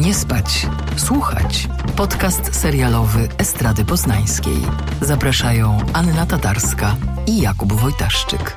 Nie spać, słuchać. Podcast serialowy Estrady Poznańskiej. Zapraszają Anna Tatarska i Jakub Wojtaszczyk.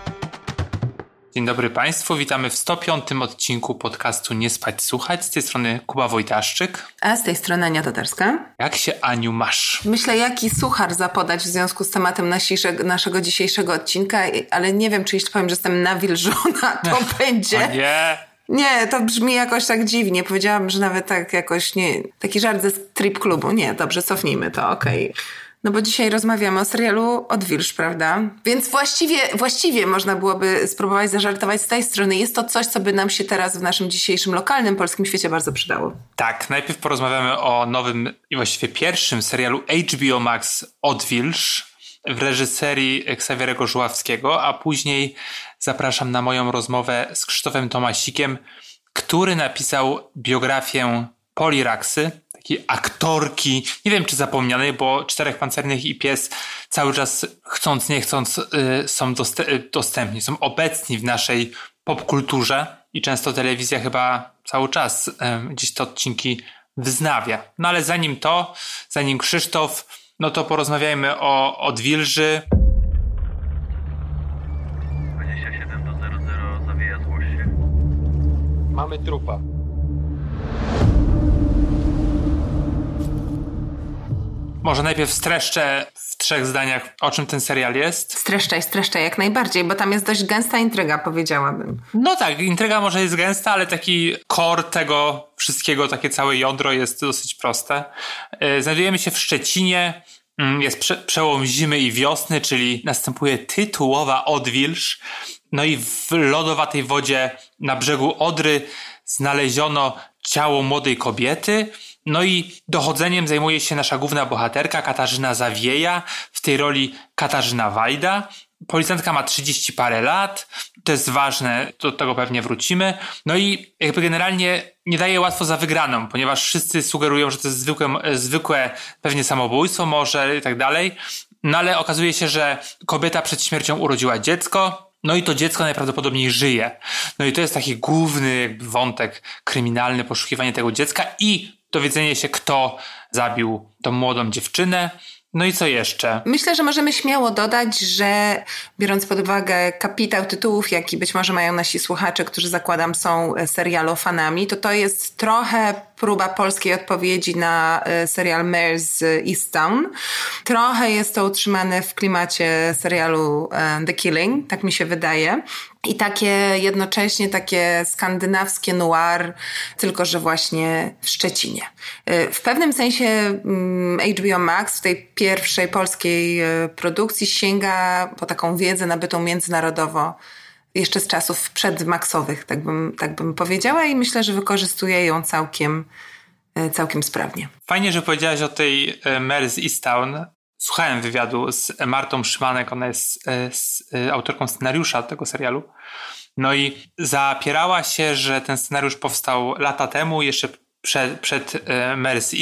Dzień dobry Państwu, witamy w 105 odcinku podcastu Nie spać, słuchać. Z tej strony Kuba Wojtaszczyk. A z tej strony Ania Tatarska. Jak się Aniu masz? Myślę, jaki suchar zapodać w związku z tematem naszego, naszego dzisiejszego odcinka, ale nie wiem, czy jeśli powiem, że jestem nawilżona, to będzie... O nie! Nie, to brzmi jakoś tak dziwnie. Powiedziałam, że nawet tak jakoś nie. Taki żart ze strip klubu. Nie, dobrze, cofnijmy to, okej. Okay. No bo dzisiaj rozmawiamy o serialu Odwilż, prawda? Więc właściwie, właściwie można byłoby spróbować zażartować z tej strony. Jest to coś, co by nam się teraz w naszym dzisiejszym lokalnym polskim świecie bardzo przydało. Tak, najpierw porozmawiamy o nowym i właściwie pierwszym serialu HBO Max Odwilż w reżyserii Ksawierego Żuławskiego, a później zapraszam na moją rozmowę z Krzysztofem Tomasikiem, który napisał biografię Poliraksy, takiej aktorki, nie wiem czy zapomnianej, bo Czterech Pancernych i Pies cały czas chcąc, nie chcąc y, są dostępni, są obecni w naszej popkulturze i często telewizja chyba cały czas y, gdzieś te odcinki wznawia. No ale zanim to, zanim Krzysztof, no to porozmawiajmy o Odwilży. Mamy trupa. Może najpierw streszczę w trzech zdaniach, o czym ten serial jest. Streszczaj, streszczaj jak najbardziej, bo tam jest dość gęsta intryga, powiedziałabym. No tak, intryga może jest gęsta, ale taki core tego wszystkiego, takie całe jądro jest dosyć proste. E, znajdujemy się w Szczecinie, mm, jest prze przełom zimy i wiosny, czyli następuje tytułowa odwilż. No i w lodowatej wodzie na brzegu Odry znaleziono ciało młodej kobiety, no i dochodzeniem zajmuje się nasza główna bohaterka Katarzyna Zawieja, w tej roli Katarzyna Wajda. Policjantka ma 30 parę lat, to jest ważne, do tego pewnie wrócimy. No i jakby generalnie nie daje łatwo za wygraną, ponieważ wszyscy sugerują, że to jest zwykłe, zwykłe pewnie samobójstwo może i tak dalej. No ale okazuje się, że kobieta przed śmiercią urodziła dziecko, no i to dziecko najprawdopodobniej żyje. No i to jest taki główny wątek kryminalny, poszukiwanie tego dziecka i dowiedzenie się, kto zabił tą młodą dziewczynę. No i co jeszcze? Myślę, że możemy śmiało dodać, że biorąc pod uwagę kapitał tytułów, jaki być może mają nasi słuchacze, którzy zakładam są serialofanami, to to jest trochę próba polskiej odpowiedzi na e, serial Mares Easttown. Trochę jest to utrzymane w klimacie serialu e, The Killing, tak mi się wydaje. I takie jednocześnie takie skandynawskie noir, tylko że właśnie w Szczecinie. E, w pewnym sensie mm, HBO Max w tej pierwszej polskiej produkcji sięga po taką wiedzę nabytą międzynarodowo jeszcze z czasów przedmaksowych, tak bym, tak bym powiedziała i myślę, że wykorzystuje ją całkiem, e, całkiem sprawnie. Fajnie, że powiedziałaś o tej e, Mary z Easttown. Słuchałem wywiadu z Martą Szymanek, ona jest e, autorką scenariusza tego serialu. No i zapierała się, że ten scenariusz powstał lata temu, jeszcze przed, przed Mary z.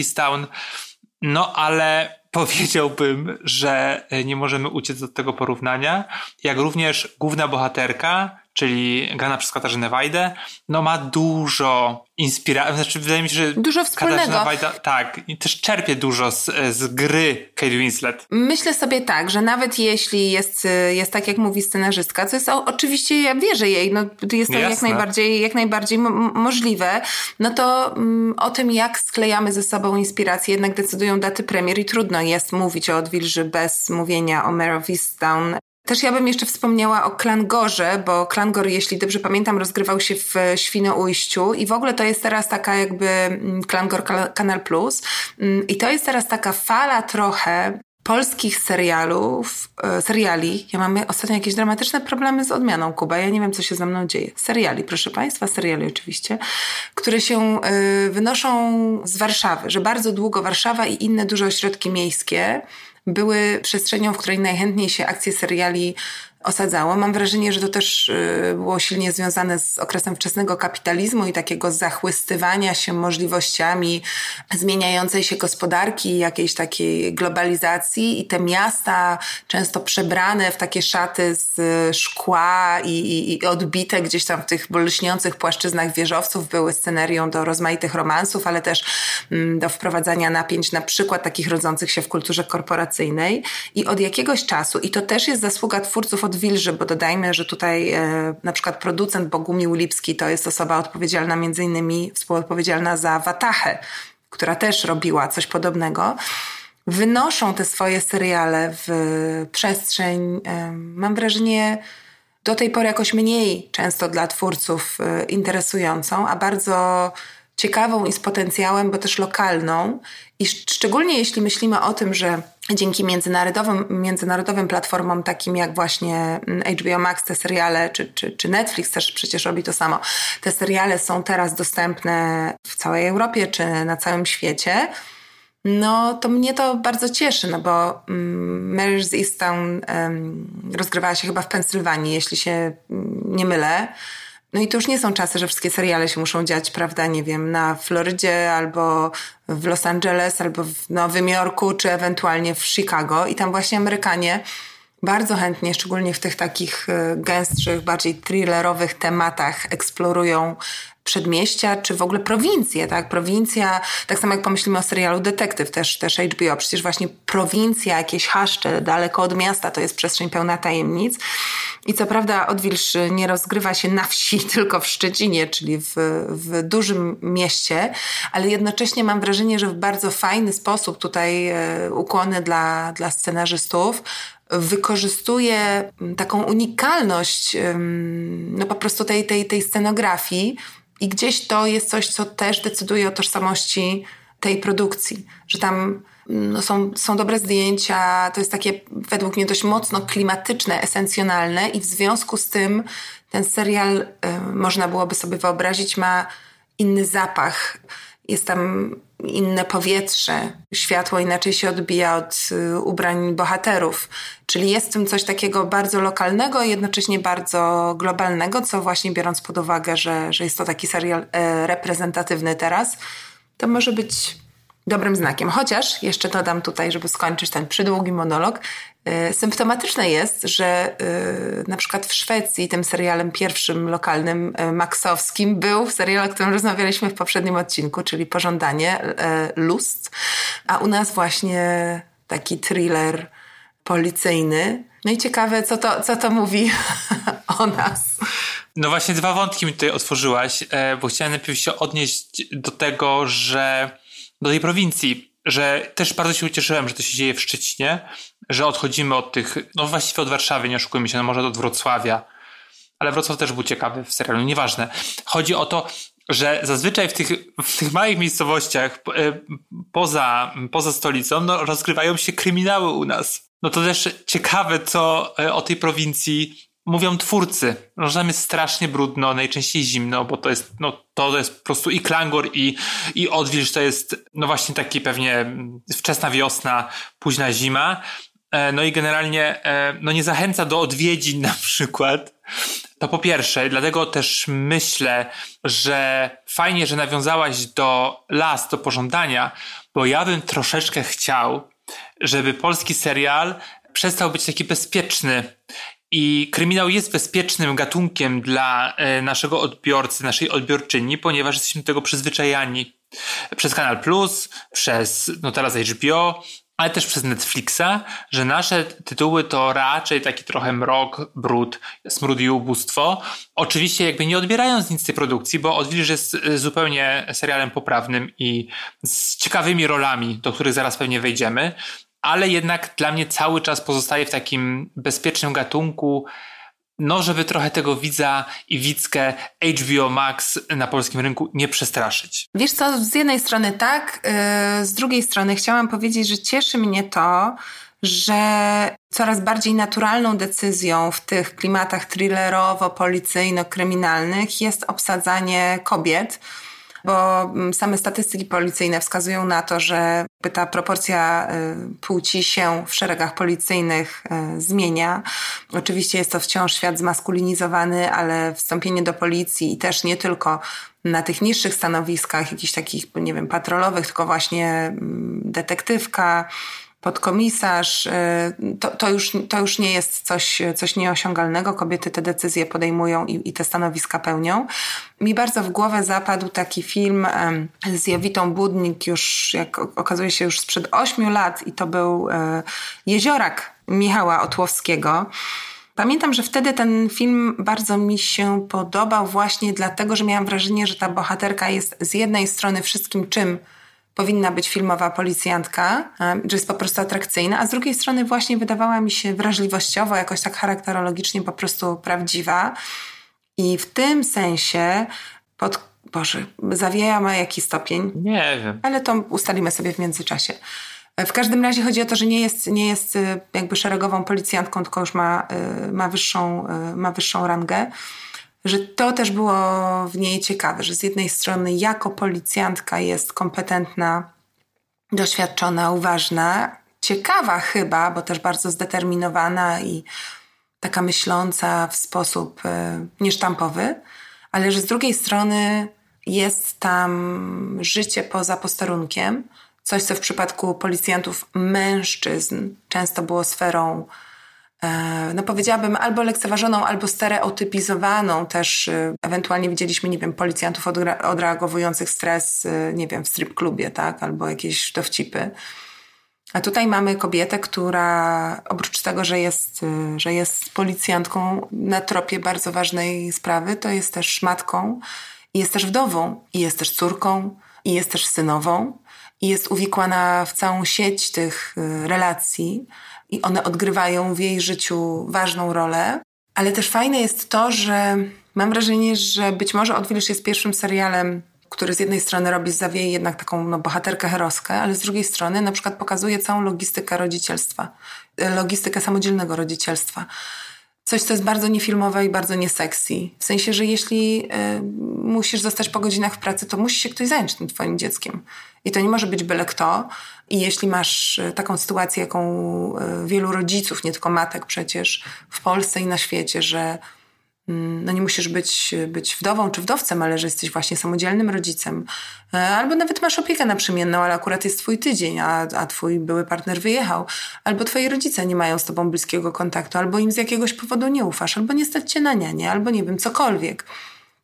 No ale powiedziałbym, że nie możemy uciec od tego porównania, jak również główna bohaterka, czyli grana przez Katarzynę Wajdę, no ma dużo inspiracji, znaczy wydaje mi się, że dużo wspólnego. Wajda, tak, i też czerpie dużo z, z gry Kate Winslet. Myślę sobie tak, że nawet jeśli jest, jest tak, jak mówi scenarzystka, co jest oczywiście, ja wierzę jej, no jest to Jasne. jak najbardziej, jak najbardziej możliwe, no to mm, o tym, jak sklejamy ze sobą inspiracje, jednak decydują daty premier i trudno jest mówić o Odwilży bez mówienia o Mare of Easttown, też ja bym jeszcze wspomniała o Klangorze, bo Klangor, jeśli dobrze pamiętam, rozgrywał się w Świnoujściu i w ogóle to jest teraz taka jakby mm, Klangor Kanal Plus mm, i to jest teraz taka fala trochę polskich serialów, e, seriali. Ja mamy ostatnio jakieś dramatyczne problemy z odmianą Kuba. Ja nie wiem, co się ze mną dzieje. Seriali, proszę Państwa, seriali oczywiście, które się e, wynoszą z Warszawy, że bardzo długo Warszawa i inne duże ośrodki miejskie były przestrzenią, w której najchętniej się akcje seriali osadzało. Mam wrażenie, że to też y, było silnie związane z okresem wczesnego kapitalizmu i takiego zachłystywania się możliwościami zmieniającej się gospodarki, jakiejś takiej globalizacji i te miasta często przebrane w takie szaty z szkła i, i, i odbite gdzieś tam w tych lśniących płaszczyznach wieżowców były scenerią do rozmaitych romansów, ale też mm, do wprowadzania napięć na przykład takich rodzących się w kulturze korporacyjnej i od jakiegoś czasu, i to też jest zasługa twórców od Wilży, bo dodajmy, że tutaj e, na przykład producent Bogumił Lipski to jest osoba odpowiedzialna między innymi współodpowiedzialna za Watachę, która też robiła coś podobnego wynoszą te swoje seriale w przestrzeń, e, mam wrażenie, do tej pory jakoś mniej często dla twórców e, interesującą, a bardzo ciekawą i z potencjałem, bo też lokalną. I szczególnie jeśli myślimy o tym, że dzięki międzynarodowym, międzynarodowym platformom takim jak właśnie mm, HBO Max, te seriale, czy, czy, czy Netflix też przecież robi to samo, te seriale są teraz dostępne w całej Europie czy na całym świecie, no to mnie to bardzo cieszy, no bo um, Mary's Easttown um, rozgrywała się chyba w Pensylwanii, jeśli się mm, nie mylę. No i to już nie są czasy, że wszystkie seriale się muszą dziać, prawda, nie wiem, na Florydzie albo w Los Angeles, albo w Nowym Jorku, czy ewentualnie w Chicago. I tam właśnie Amerykanie bardzo chętnie, szczególnie w tych takich e, gęstszych, bardziej thrillerowych tematach eksplorują przedmieścia, czy w ogóle prowincje, tak? Prowincja, tak samo jak pomyślimy o serialu Detektyw, też, też HBO, przecież właśnie prowincja, jakieś haszcze daleko od miasta, to jest przestrzeń pełna tajemnic. I co prawda Odwilż nie rozgrywa się na wsi, tylko w Szczecinie, czyli w, w dużym mieście, ale jednocześnie mam wrażenie, że w bardzo fajny sposób tutaj e, ukłony dla, dla scenarzystów wykorzystuje taką unikalność no po prostu tej, tej, tej scenografii i gdzieś to jest coś, co też decyduje o tożsamości tej produkcji, że tam no, są, są dobre zdjęcia, to jest takie według mnie dość mocno klimatyczne, esencjonalne i w związku z tym ten serial, y, można byłoby sobie wyobrazić, ma inny zapach. Jest tam inne powietrze, światło inaczej się odbija od y, ubrań bohaterów. Czyli jest w tym coś takiego bardzo lokalnego, jednocześnie bardzo globalnego, co właśnie biorąc pod uwagę, że, że jest to taki serial e, reprezentatywny teraz, to może być dobrym znakiem. Chociaż jeszcze dodam tutaj, żeby skończyć ten przydługi monolog, yy, symptomatyczne jest, że yy, na przykład w Szwecji tym serialem pierwszym lokalnym yy, maksowskim był serial, o którym rozmawialiśmy w poprzednim odcinku, czyli Pożądanie, Lust, a u nas właśnie taki thriller policyjny. No i ciekawe, co to, co to mówi o nas. No właśnie dwa wątki mi tutaj otworzyłaś, e, bo chciałem najpierw się odnieść do tego, że do tej prowincji, że też bardzo się ucieszyłem, że to się dzieje w Szczecinie, że odchodzimy od tych, no właściwie od Warszawy, nie oszukujmy się, no może od Wrocławia, ale Wrocław też był ciekawy w serialu, nieważne. Chodzi o to, że zazwyczaj w tych, w tych małych miejscowościach e, poza, poza stolicą no, rozgrywają się kryminały u nas. No to też ciekawe, co e, o tej prowincji mówią twórcy, że tam jest strasznie brudno, najczęściej zimno, bo to jest, no, to jest po prostu i klangor, i, i odwilż to jest, no właśnie taki pewnie wczesna wiosna, późna zima. E, no i generalnie, e, no nie zachęca do odwiedzin na przykład. To po pierwsze, dlatego też myślę, że fajnie, że nawiązałaś do las, do pożądania, bo ja bym troszeczkę chciał, żeby polski serial przestał być taki bezpieczny i kryminał jest bezpiecznym gatunkiem dla e, naszego odbiorcy, naszej odbiorczyni, ponieważ jesteśmy do tego przyzwyczajani przez Kanal Plus, przez no teraz HBO, ale też przez Netflixa, że nasze tytuły to raczej taki trochę mrok, brud, smród i ubóstwo. Oczywiście jakby nie odbierając nic z tej produkcji, bo Odwilż jest e, zupełnie serialem poprawnym i z ciekawymi rolami, do których zaraz pewnie wejdziemy, ale jednak dla mnie cały czas pozostaje w takim bezpiecznym gatunku, no żeby trochę tego widza i widzkę HBO Max na polskim rynku nie przestraszyć. Wiesz co, z jednej strony tak, yy, z drugiej strony chciałam powiedzieć, że cieszy mnie to, że coraz bardziej naturalną decyzją w tych klimatach thrillerowo-policyjno-kryminalnych jest obsadzanie kobiet bo mm, same statystyki policyjne wskazują na to, że ta proporcja y, płci się w szeregach policyjnych y, zmienia. Oczywiście jest to wciąż świat zmaskulinizowany, ale wstąpienie do policji i też nie tylko na tych niższych stanowiskach, jakichś takich, nie wiem, patrolowych, tylko właśnie mm, detektywka, podkomisarz, y, to, to, już, to już nie jest coś, coś nieosiągalnego. Kobiety te decyzje podejmują i, i te stanowiska pełnią. Mi bardzo w głowę zapadł taki film z Jowitą Budnik już, jak okazuje się, już sprzed ośmiu lat i to był e, Jeziorak Michała Otłowskiego. Pamiętam, że wtedy ten film bardzo mi się podobał właśnie dlatego, że miałam wrażenie, że ta bohaterka jest z jednej strony wszystkim czym powinna być filmowa policjantka, e, że jest po prostu atrakcyjna, a z drugiej strony właśnie wydawała mi się wrażliwościowo, jakoś tak charakterologicznie po prostu prawdziwa. I w tym sensie pod Boże, zawieja ma jaki stopień? Nie wiem. Ale to ustalimy sobie w międzyczasie. E, w każdym razie chodzi o to, że nie jest, nie jest e, jakby szeregową policjantką, tylko już ma, ma, wyższą, ma wyższą rangę że to też było w niej ciekawe, że z jednej strony jako policjantka jest kompetentna, doświadczona, uważna, ciekawa chyba, bo też bardzo zdeterminowana i taka myśląca w sposób e, niesztampowy, ale że z drugiej strony jest tam życie poza posterunkiem, coś co w przypadku policjantów mężczyzn często było sferą no powiedziałabym, albo lekceważoną, albo stereotypizowaną też. E, ewentualnie widzieliśmy, nie wiem, policjantów odreagowujących stres, e, nie wiem, w strip klubie, tak, albo jakieś dowcipy. A tutaj mamy kobietę, która oprócz tego, że jest, że jest policjantką na tropie bardzo ważnej sprawy, to jest też matką i jest też wdową, i jest też córką, i jest też synową, i jest uwikłana w całą sieć tych relacji i one odgrywają w jej życiu ważną rolę. Ale też fajne jest to, że mam wrażenie, że być może Odwilż jest pierwszym serialem, który z jednej strony robi z Zawiei jednak taką no, bohaterkę heroskę, ale z drugiej strony na przykład pokazuje całą logistykę rodzicielstwa, logistykę samodzielnego rodzicielstwa. Coś, co jest bardzo niefilmowe i bardzo niesexy. W sensie, że jeśli y, musisz zostać po godzinach w pracy, to musi się ktoś zająć tym twoim dzieckiem. I to nie może być byle kto. I jeśli masz y, taką sytuację, jaką y, wielu rodziców, nie tylko matek przecież, w Polsce i na świecie, że no nie musisz być, być wdową czy wdowcem, ale że jesteś właśnie samodzielnym rodzicem. Albo nawet masz opiekę naprzemienną, ale akurat jest twój tydzień, a, a twój były partner wyjechał. Albo twoi rodzice nie mają z tobą bliskiego kontaktu, albo im z jakiegoś powodu nie ufasz, albo nie stać cię na nianie, albo nie wiem, cokolwiek.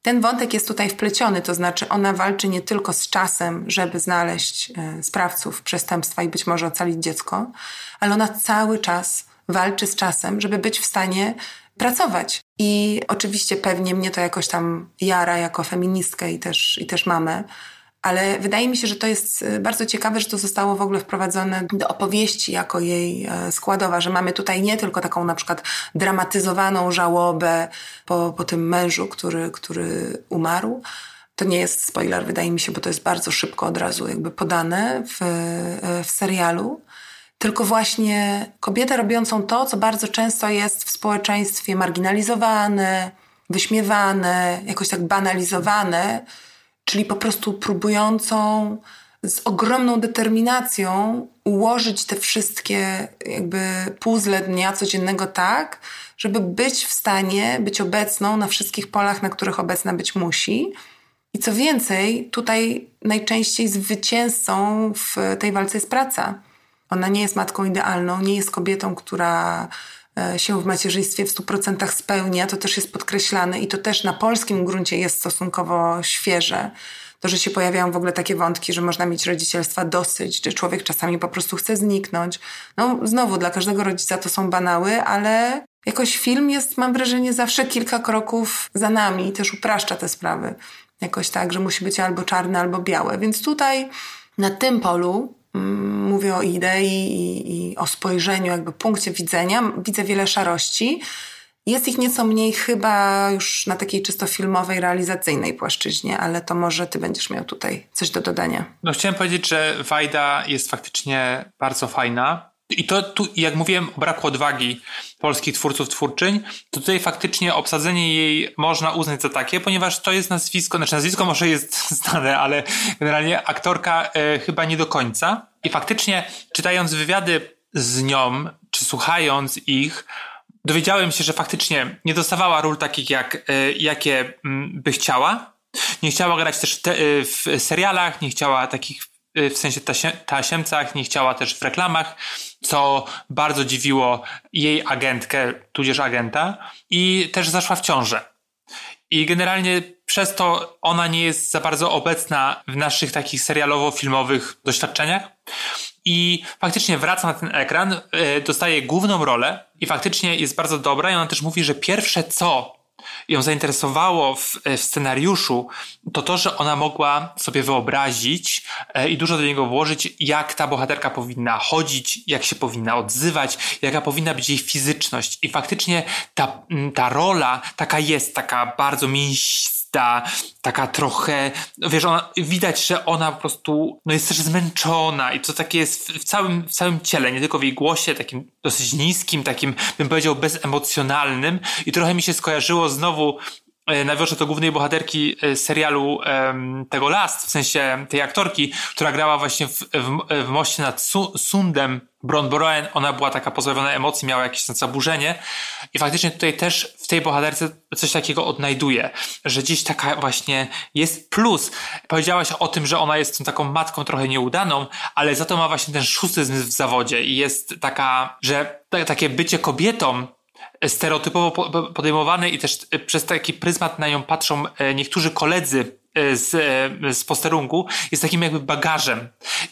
Ten wątek jest tutaj wpleciony, to znaczy ona walczy nie tylko z czasem, żeby znaleźć e, sprawców przestępstwa i być może ocalić dziecko, ale ona cały czas walczy z czasem, żeby być w stanie pracować. I oczywiście pewnie mnie to jakoś tam jara jako feministkę i też, i też mamę, ale wydaje mi się, że to jest e, bardzo ciekawe, że to zostało w ogóle wprowadzone do opowieści jako jej e, składowa, że mamy tutaj nie tylko taką na przykład dramatyzowaną żałobę po, po tym mężu, który, który umarł. To nie jest spoiler, wydaje mi się, bo to jest bardzo szybko od razu jakby podane w, e, w serialu. Tylko właśnie kobietę robiącą to, co bardzo często jest w społeczeństwie marginalizowane, wyśmiewane, jakoś tak banalizowane, czyli po prostu próbującą z ogromną determinacją ułożyć te wszystkie jakby puzzle dnia codziennego tak, żeby być w stanie być obecną na wszystkich polach, na których obecna być musi. I co więcej, tutaj najczęściej zwycięzcą w tej walce jest praca. Ona nie jest matką idealną, nie jest kobietą, która E, się w macierzyństwie w 100% spełnia, to też jest podkreślane i to też na polskim gruncie jest stosunkowo świeże. To, że się pojawiają w ogóle takie wątki, że można mieć rodzicielstwa dosyć, że człowiek czasami po prostu chce zniknąć. No znowu, dla każdego rodzica to są banały, ale jakoś film jest, mam wrażenie, zawsze kilka kroków za nami i też upraszcza te sprawy. Jakoś tak, że musi być albo czarne, albo białe. Więc tutaj na tym polu mówię o idei i, i o spojrzeniu, jakby punkcie widzenia, widzę wiele szarości. Jest ich nieco mniej chyba już na takiej czysto filmowej, realizacyjnej płaszczyźnie, ale to może ty będziesz miał tutaj coś do dodania. No chciałem powiedzieć, że Wajda jest faktycznie bardzo fajna. I to tu, jak mówiłem, braku odwagi polskich twórców, twórczyń, to tutaj faktycznie obsadzenie jej można uznać za takie, ponieważ to jest nazwisko, znaczy nazwisko może jest znane, ale generalnie aktorka e, chyba nie do końca. I faktycznie czytając wywiady z nią, czy słuchając ich, dowiedziałem się, że faktycznie nie dostawała ról takich, jak, e, jakie mm, by chciała. Nie chciała grać też te, e, w serialach, nie chciała takich Y, w sensie tasiemcach, nie chciała też w reklamach, co bardzo dziwiło jej agentkę, tudzież agenta i też zaszła w ciążę. I generalnie przez to ona nie jest za bardzo obecna w naszych takich serialowo-filmowych doświadczeniach. I faktycznie wraca na ten ekran, y, dostaje główną rolę i faktycznie jest bardzo dobra. I ona też mówi, że pierwsze co ją zainteresowało w, w, scenariuszu, to to, że ona mogła sobie wyobrazić e, i dużo do niego włożyć, jak ta bohaterka powinna chodzić, jak się powinna odzywać, jaka powinna być jej fizyczność. I faktycznie ta, ta rola taka jest, taka bardzo mięsista, taka trochę, wiesz, ona, widać, że ona po prostu no jest też zmęczona i to takie jest w, całym, w całym ciele, nie tylko w jej głosie, takim dosyć niskim, takim bym powiedział bezemocjonalnym. I trochę mi się skojarzyło znowu nawiążę do głównej bohaterki e, serialu tego Last, w sensie tej aktorki, która grała właśnie w, w, w Moście nad Su Sundem Bron Boroen, ona była taka pozbawiona emocji, miała jakieś zaburzenie i faktycznie tutaj też w tej bohaterce coś takiego odnajduje, że gdzieś taka właśnie jest plus. Powiedziałaś o tym, że ona jest tą taką matką trochę nieudaną, ale za to ma właśnie ten szósty w zawodzie i jest taka, że takie bycie kobietą stereotypowo podejmowane i też przez taki pryzmat na nią patrzą e, niektórzy koledzy E, z, e, z posterunku jest takim jakby bagażem.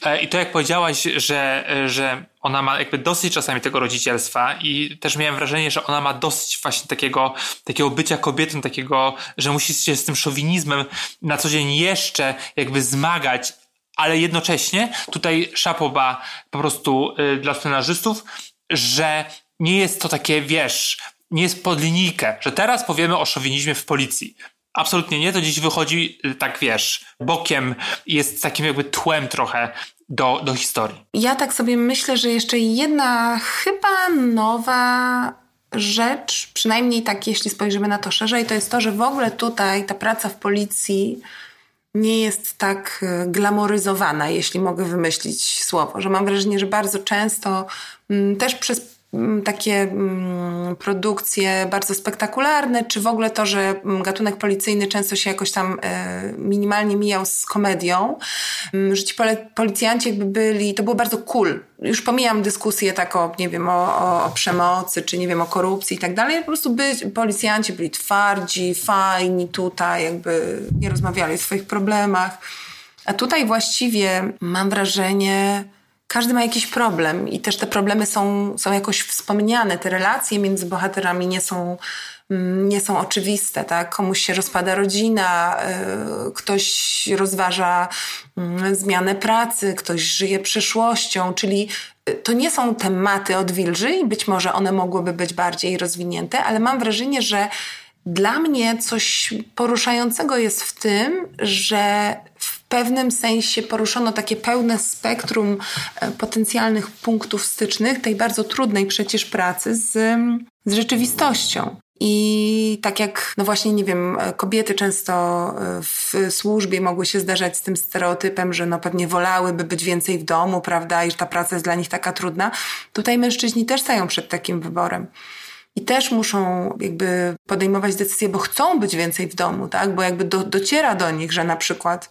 E, I to jak powiedziałaś, że, że ona ma jakby dosyć czasami tego rodzicielstwa i też miałem wrażenie, że ona ma dosyć właśnie takiego, takiego bycia kobietą, takiego, że musi się z tym szowinizmem na co dzień jeszcze jakby zmagać, ale jednocześnie tutaj szapoba po prostu dla scenarzystów, że nie jest to takie, wiesz, nie jest pod linijkę, że teraz powiemy o szowinizmie w policji. Absolutnie nie, to dziś wychodzi, y, tak wiesz, bokiem, jest takim jakby tłem trochę do, do historii. Ja tak sobie myślę, że jeszcze jedna chyba nowa rzecz, przynajmniej tak jeśli spojrzymy na to szerzej, to jest to, że w ogóle tutaj ta praca w policji nie jest tak y, glamoryzowana, jeśli mogę wymyślić słowo, że mam wrażenie, że bardzo często mm, też przez takie mm, produkcje bardzo spektakularne, czy w ogóle to, że mm, gatunek policyjny często się jakoś tam e, minimalnie mijał z komedią, że ci policjanci jakby byli, to było bardzo cool. Już pomijam dyskusję tak o, nie wiem, o, o, o przemocy, czy nie wiem, o korupcji i tak dalej. Po prostu by, policjanci byli twardzi, fajni tutaj, jakby nie rozmawiali o swoich problemach. A tutaj właściwie mam wrażenie, każdy ma jakiś problem i też te problemy są, są jakoś wspomniane. Te relacje między bohaterami nie są, mm, nie są oczywiste, tak? Komuś się rozpada rodzina, y, ktoś rozważa mm, zmianę pracy, ktoś żyje przyszłością, czyli y, to nie są tematy odwilży i być może one mogłyby być bardziej rozwinięte, ale mam wrażenie, że dla mnie coś poruszającego jest w tym, że w pewnym sensie poruszono takie pełne spektrum e, potencjalnych punktów stycznych tej bardzo trudnej przecież pracy z, z rzeczywistością. I tak jak, no właśnie, nie wiem, e, kobiety często e, w służbie mogły się zdarzać z tym stereotypem, że no pewnie wolałyby być więcej w domu, prawda, i że ta praca jest dla nich taka trudna. Tutaj mężczyźni też stają przed takim wyborem i też muszą jakby podejmować decyzje, bo chcą być więcej w domu, tak? Bo jakby do, dociera do nich, że na przykład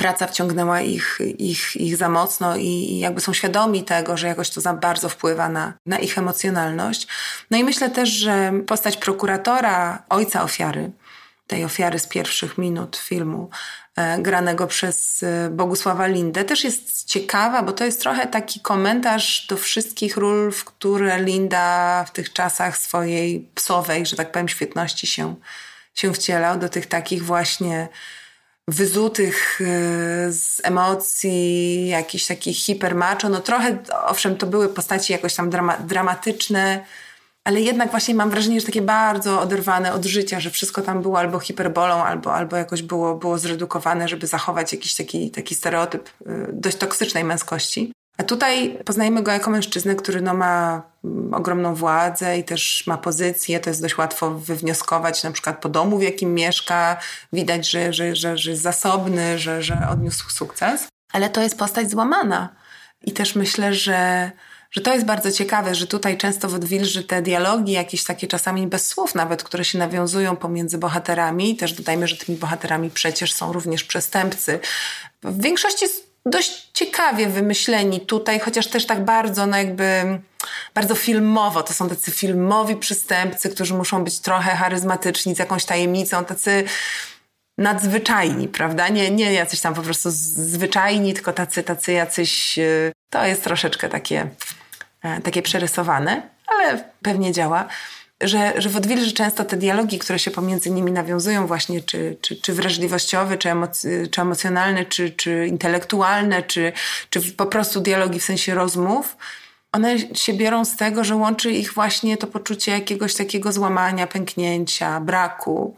praca wciągnęła ich, ich, ich za mocno i, jakby są świadomi tego, że jakoś to za bardzo wpływa na, na ich emocjonalność. No i myślę też, że postać prokuratora, ojca ofiary, tej ofiary z pierwszych minut filmu, e, granego przez e, Bogusława Lindę, też jest ciekawa, bo to jest trochę taki komentarz do wszystkich ról, w które Linda w tych czasach swojej psowej, że tak powiem, świetności się, się wcielał, do tych takich właśnie wyzutych e, z emocji, jakiś taki hipermacho. No trochę, owszem, to były postaci jakoś tam drama dramatyczne, ale jednak właśnie mam wrażenie, że takie bardzo oderwane od życia, że wszystko tam było albo hiperbolą, albo, albo jakoś było, było zredukowane, żeby zachować jakiś taki, taki stereotyp y, dość toksycznej męskości. A tutaj poznajemy go jako mężczyznę, który no ma mm, ogromną władzę i też ma pozycję. To jest dość łatwo wywnioskować, na przykład po domu, w jakim mieszka. Widać, że, że, że, że jest zasobny, że, że odniósł sukces. Ale to jest postać złamana. I też myślę, że że to jest bardzo ciekawe, że tutaj często Odwilży te dialogi, jakieś takie czasami bez słów nawet, które się nawiązują pomiędzy bohaterami, też dodajmy, że tymi bohaterami przecież są również przestępcy. W większości dość ciekawie wymyśleni tutaj, chociaż też tak bardzo, no jakby bardzo filmowo. To są tacy filmowi przestępcy, którzy muszą być trochę charyzmatyczni, z jakąś tajemnicą, tacy nadzwyczajni, prawda? Nie, nie jacyś tam po prostu zwyczajni, tylko tacy, tacy jacyś. Y, to jest troszeczkę takie, e, takie przerysowane, ale pewnie działa że, że w Odwilży często te dialogi, które się pomiędzy nimi nawiązują właśnie, czy, czy, czy wrażliwościowe, czy, emoc- czy emocjonalne, czy, czy intelektualne, czy, czy po prostu dialogi w sensie rozmów, one się biorą z tego, że łączy ich właśnie to poczucie jakiegoś takiego złamania, pęknięcia, braku.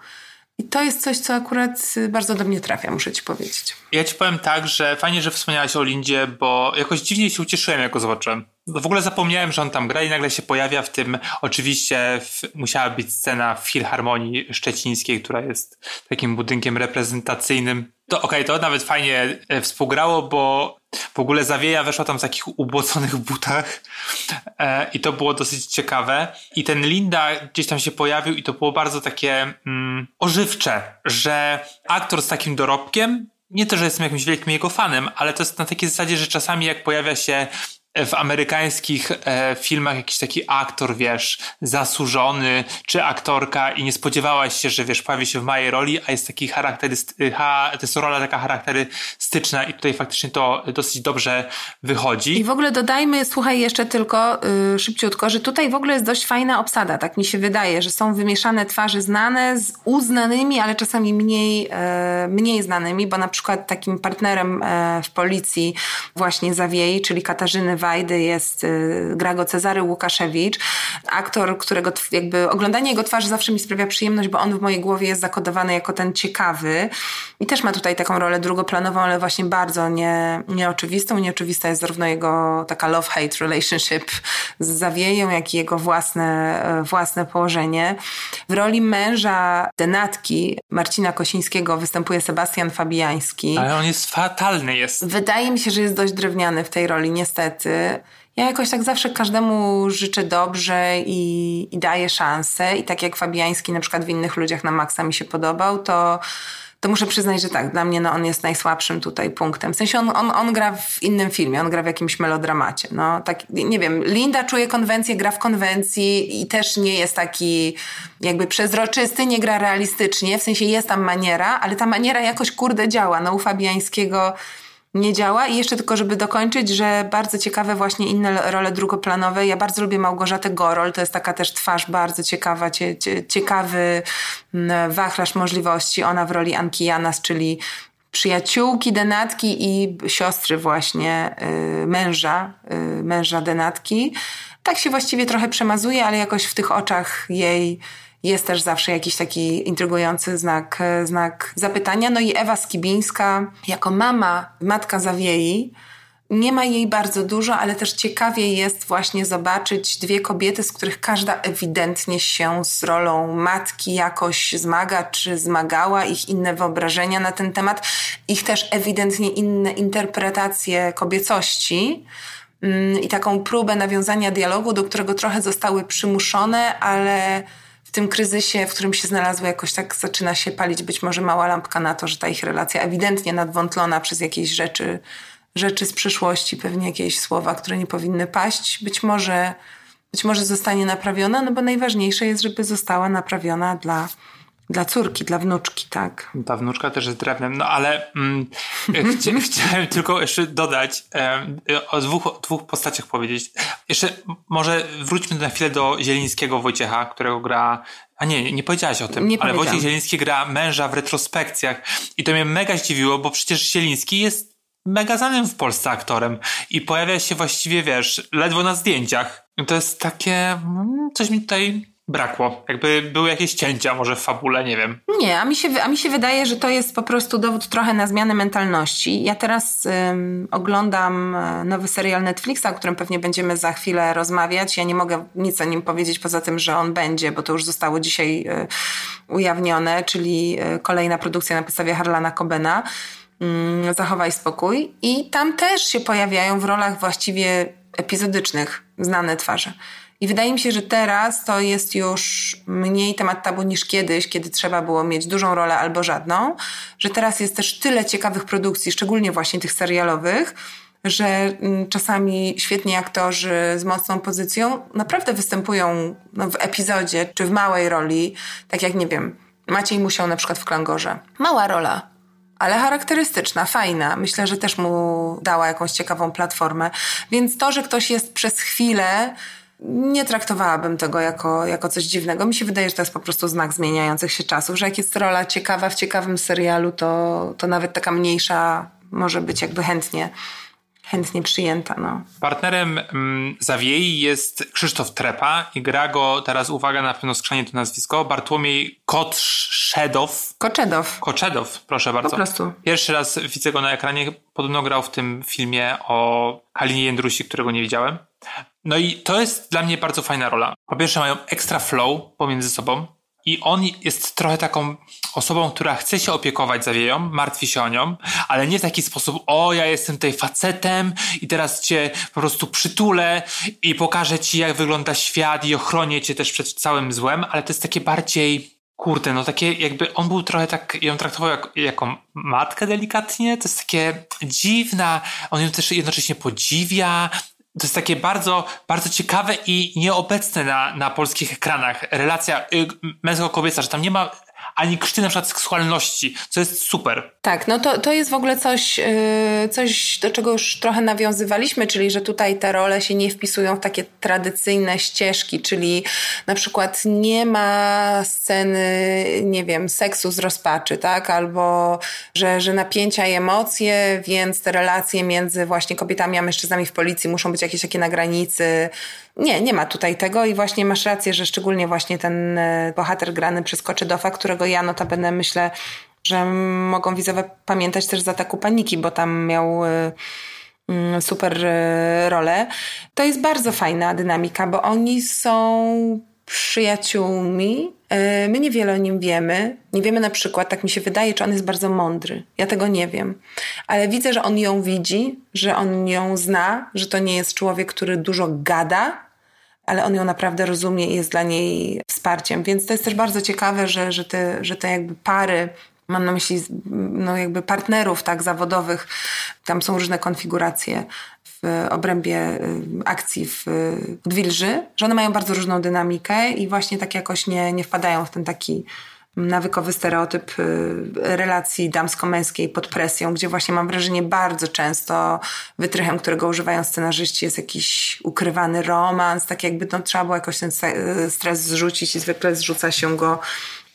I to jest coś, co akurat bardzo do mnie trafia, muszę ci powiedzieć. Ja ci powiem tak, że fajnie, że wspomniałaś o Lindzie, bo jakoś dziwnie się ucieszyłem, jak go zobaczyłem. W ogóle zapomniałem, że on tam gra i nagle się pojawia w tym, oczywiście w, musiała być scena w Filharmonii Szczecińskiej, która jest takim budynkiem reprezentacyjnym. To okej, okay, to nawet fajnie e, współgrało, bo w ogóle Zawieja weszła tam w takich ubłoconych butach e, i to było dosyć ciekawe. I ten Linda gdzieś tam się pojawił i to było bardzo takie mm, ożywcze, że aktor z takim dorobkiem nie to, że jestem jakimś wielkim jego fanem, ale to jest na takiej zasadzie, że czasami jak pojawia się w amerykańskich e, filmach jakiś taki aktor, wiesz, zasłużony, czy aktorka i nie spodziewałaś się, że wiesz, pojawi się w mojej roli, a jest taki charakterystyczny, ha, to jest rola taka charakterystyczna i tutaj faktycznie to dosyć dobrze wychodzi. I w ogóle dodajmy, słuchaj jeszcze tylko yy, szybciutko, że tutaj w ogóle jest dość fajna obsada, tak mi się wydaje, że są wymieszane twarze znane z uznanymi, ale czasami mniej, e, mniej znanymi, bo na przykład takim partnerem e, w policji właśnie Zawiei, czyli Katarzyny Wajdy jest, y, gra go Cezary Łukaszewicz, aktor, którego jakby oglądanie jego twarzy zawsze mi sprawia przyjemność, bo on w mojej głowie jest zakodowany jako ten ciekawy i też ma tutaj taką rolę drugoplanową, ale właśnie bardzo nie, nieoczywistą. Nieoczywista jest zarówno jego taka love-hate relationship z Zawieją, jak i jego własne, e, własne położenie. W roli męża denatki Marcina Kosińskiego występuje Sebastian Fabiański. Ale on jest fatalny jest. Wydaje mi się, że jest dość drewniany w tej roli, niestety. Ja jakoś tak zawsze każdemu życzę dobrze i, i daję szansę. I tak jak Fabiański na przykład w innych ludziach na maksa mi się podobał, to to muszę przyznać, że tak, dla mnie no, on jest najsłabszym tutaj punktem. W sensie on, on, on gra w innym filmie, on gra w jakimś melodramacie. No, tak, nie wiem, Linda czuje konwencję, gra w konwencji i też nie jest taki jakby przezroczysty, nie gra realistycznie, w sensie jest tam maniera, ale ta maniera jakoś kurde działa. No u Fabiańskiego nie działa. I jeszcze tylko, żeby dokończyć, że bardzo ciekawe właśnie inne role drugoplanowe. Ja bardzo lubię Małgorzatę Gorol, to jest taka też twarz bardzo ciekawa, cie, cie, ciekawy mm, wachlarz możliwości. Ona w roli Anki Janas, czyli przyjaciółki Denatki i siostry właśnie y, męża, y, męża Denatki. Tak się właściwie trochę przemazuje, ale jakoś w tych oczach jej jest też zawsze jakiś taki intrygujący znak, znak zapytania. No i Ewa Skibińska, jako mama, matka Zawiei, nie ma jej bardzo dużo, ale też ciekawie jest właśnie zobaczyć dwie kobiety, z których każda ewidentnie się z rolą matki jakoś zmaga, czy zmagała, ich inne wyobrażenia na ten temat, ich też ewidentnie inne interpretacje kobiecości mm, i taką próbę nawiązania dialogu, do którego trochę zostały przymuszone, ale tym kryzysie, w którym się znalazły, jakoś tak zaczyna się palić być może mała lampka na to, że ta ich relacja ewidentnie nadwątlona przez jakieś rzeczy, rzeczy z przyszłości, pewnie jakieś słowa, które nie powinny paść, być może, być może zostanie naprawiona, no bo najważniejsze jest, żeby została naprawiona dla dla córki, dla wnuczki, tak. Ta wnuczka też jest drewnem, no ale mm, chcia, chciałem tylko jeszcze dodać, e, o dwóch, o dwóch postaciach powiedzieć. Jeszcze może wróćmy na chwilę do Zielińskiego Wojciecha, którego gra a nie, nie powiedziałaś o tym, nie ale Wojciech Zieliński gra męża w retrospekcjach i to mnie mega zdziwiło, bo przecież Zieliński jest mega znanym w Polsce aktorem i pojawia się właściwie, wiesz, ledwo na zdjęciach. To jest takie, mm, coś mi tutaj brakło. Jakby były jakieś cięcia może w fabule, nie wiem. Nie, a mi się, a mi się wydaje, że to jest po prostu dowód trochę na zmianę mentalności. Ja teraz ym, oglądam e, nowy serial Netflixa, o którym pewnie będziemy za chwilę rozmawiać. Ja nie mogę nic o nim powiedzieć poza tym, że on będzie, bo to już zostało dzisiaj y, ujawnione, czyli y, kolejna produkcja na podstawie Harlana Cobena. Y, Zachowaj spokój. I tam też się pojawiają w rolach właściwie epizodycznych znane twarze. I wydaje mi się, że teraz to jest już mniej temat tabu niż kiedyś, kiedy trzeba było mieć dużą rolę albo żadną, że teraz jest też tyle ciekawych produkcji, szczególnie właśnie tych serialowych, że mm, czasami świetni aktorzy z mocną pozycją naprawdę występują no, w epizodzie czy w małej roli, tak jak nie wiem, Maciej Musiał na przykład w Klangorze. Mała rola, ale charakterystyczna, fajna. Myślę, że też mu dała jakąś ciekawą platformę. Więc to, że ktoś jest przez chwilę nie traktowałabym tego jako, jako coś dziwnego. Mi się wydaje, że to jest po prostu znak zmieniających się czasów, że jak jest rola ciekawa w ciekawym serialu, to, to nawet taka mniejsza może być jakby chętnie chętnie przyjęta. No. Partnerem mm, Zawiei jest Krzysztof Trepa i gra go, teraz uwaga, na pewno skrzanie to nazwisko, Bartłomiej Kotrzedow. Koczedow. Koczedow, proszę bardzo. Po prostu. Pierwszy raz widzę go na ekranie, podobno grał w tym filmie o Kalinie Jędrusi, którego nie widziałem. No i to jest dla mnie bardzo fajna rola. Po pierwsze mają extra flow pomiędzy sobą i on jest trochę taką osobą, która chce się opiekować Zawieją, martwi się o nią, ale nie w taki sposób, o ja jestem tutaj facetem i teraz cię po prostu przytulę i pokażę ci jak wygląda świat i ochronię cię też przed całym złem, ale to jest takie bardziej kurde, no takie jakby on był trochę tak, ją traktował jak, jako matkę delikatnie, to jest takie dziwna, on ją też jednocześnie podziwia, to jest takie bardzo, bardzo ciekawe i nieobecne na, na polskich ekranach. Relacja y, męsko-kobieca, że tam nie ma ani krzty na przykład seksualności, co jest super. Tak, no to, to jest w ogóle coś, yy, coś, do czego już trochę nawiązywaliśmy, czyli że tutaj te role się nie wpisują w takie tradycyjne ścieżki, czyli na przykład nie ma sceny, nie wiem, seksu z rozpaczy, tak, albo że, że napięcia i emocje, więc te relacje między właśnie kobietami a mężczyznami w policji muszą być jakieś takie na granicy nie, nie ma tutaj tego i właśnie masz rację, że szczególnie właśnie ten e, bohater grany przez Koczedowa, którego ja notabene myślę, że mogą widzowie pamiętać też z ataku paniki, bo tam miał e, mm, super e, rolę. To jest bardzo fajna dynamika, bo oni są przyjaciółmi. My niewiele o nim wiemy. Nie wiemy na przykład, tak mi się wydaje, czy on jest bardzo mądry. Ja tego nie wiem. Ale widzę, że on ją widzi, że on ją zna, że to nie jest człowiek, który dużo gada, ale on ją naprawdę rozumie i jest dla niej wsparciem. Więc to jest też bardzo ciekawe, że, że, te, że te jakby pary mam na myśli no jakby partnerów tak zawodowych, tam są różne konfiguracje w obrębie y, akcji w Wilży, że one mają bardzo różną dynamikę i właśnie tak jakoś nie, nie wpadają w ten taki nawykowy stereotyp y, relacji damsko-męskiej pod presją, gdzie właśnie mam wrażenie bardzo często wytrychem, którego używają scenarzyści jest jakiś ukrywany romans, tak jakby no, trzeba było jakoś ten stres zrzucić i zwykle zrzuca się go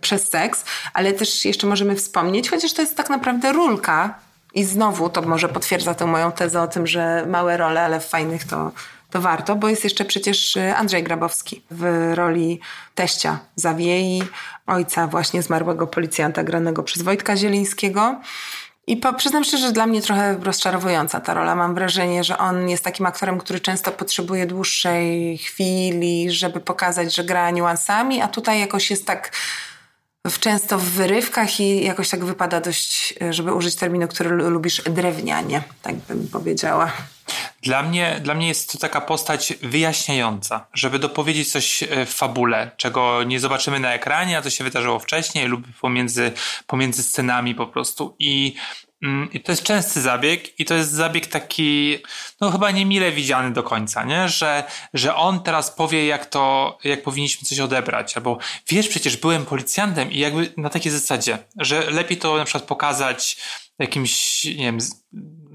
przez seks, ale też jeszcze możemy wspomnieć, chociaż to jest tak naprawdę rulka i znowu to może potwierdza tę moją tezę o tym, że małe role, ale w fajnych to to warto, bo jest jeszcze przecież y, Andrzej Grabowski w roli teścia Zawiei, ojca właśnie zmarłego policjanta granego przez Wojtka Zielińskiego. I po, przyznam szczerze, że dla mnie trochę rozczarowująca ta rola. Mam wrażenie, że on jest takim aktorem, który często potrzebuje dłuższej chwili, żeby pokazać, że gra niuansami, a tutaj jakoś jest tak w, często w wyrywkach i jakoś tak wypada dość, żeby użyć terminu, który lubisz, drewnianie, tak bym powiedziała. Dla mnie, dla mnie jest to taka postać wyjaśniająca, żeby dopowiedzieć coś e, w fabule, czego nie zobaczymy na ekranie, a co się wydarzyło wcześniej lub pomiędzy, pomiędzy scenami po prostu. I i to jest częsty zabieg i to jest zabieg taki, no chyba niemile widziany do końca, nie? Że, że on teraz powie, jak to, jak powinniśmy coś odebrać, albo wiesz, przecież byłem policjantem i jakby na takiej zasadzie, że lepiej to na przykład pokazać jakimś, nie wiem,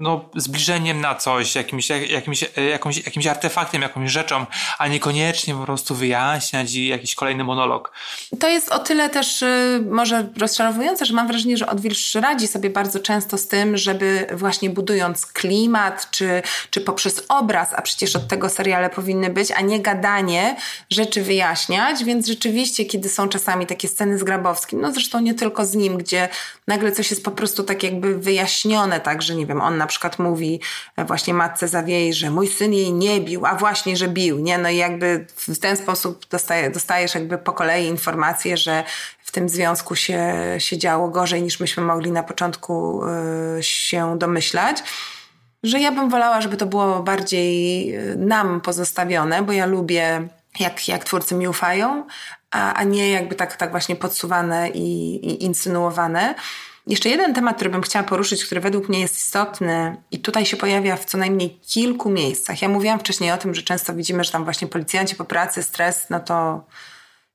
no, zbliżeniem na coś, jakimś, jakimś, jakimś, jakimś artefaktem, jakąś rzeczą, a niekoniecznie po prostu wyjaśniać i jakiś kolejny monolog. To jest o tyle też y, może rozczarowujące, że mam wrażenie, że Odwilż radzi sobie bardzo często z tym, żeby właśnie budując klimat, czy, czy poprzez obraz, a przecież od tego seriale powinny być, a nie gadanie, rzeczy wyjaśniać, więc rzeczywiście, kiedy są czasami takie sceny z Grabowskim, no zresztą nie tylko z nim, gdzie nagle coś jest po prostu tak jakby wyjaśnione, tak, że nie wiem, on na przykład mówi e, właśnie matce Zawiei, że mój syn jej nie bił, a właśnie, że bił, nie? No i jakby w ten sposób dostaje, dostajesz jakby po kolei informację, że w tym związku się, się działo gorzej niż myśmy mogli na początku y, się domyślać że ja bym wolała, żeby to było bardziej e, nam pozostawione, bo ja lubię, jak, jak twórcy mi ufają, a, a nie jakby tak, tak właśnie podsuwane i, i insynuowane. Jeszcze jeden temat, który bym chciała poruszyć, który według mnie jest istotny i tutaj się pojawia w co najmniej kilku miejscach. Ja mówiłam wcześniej o tym, że często widzimy, że tam właśnie policjanci po pracy, stres, no to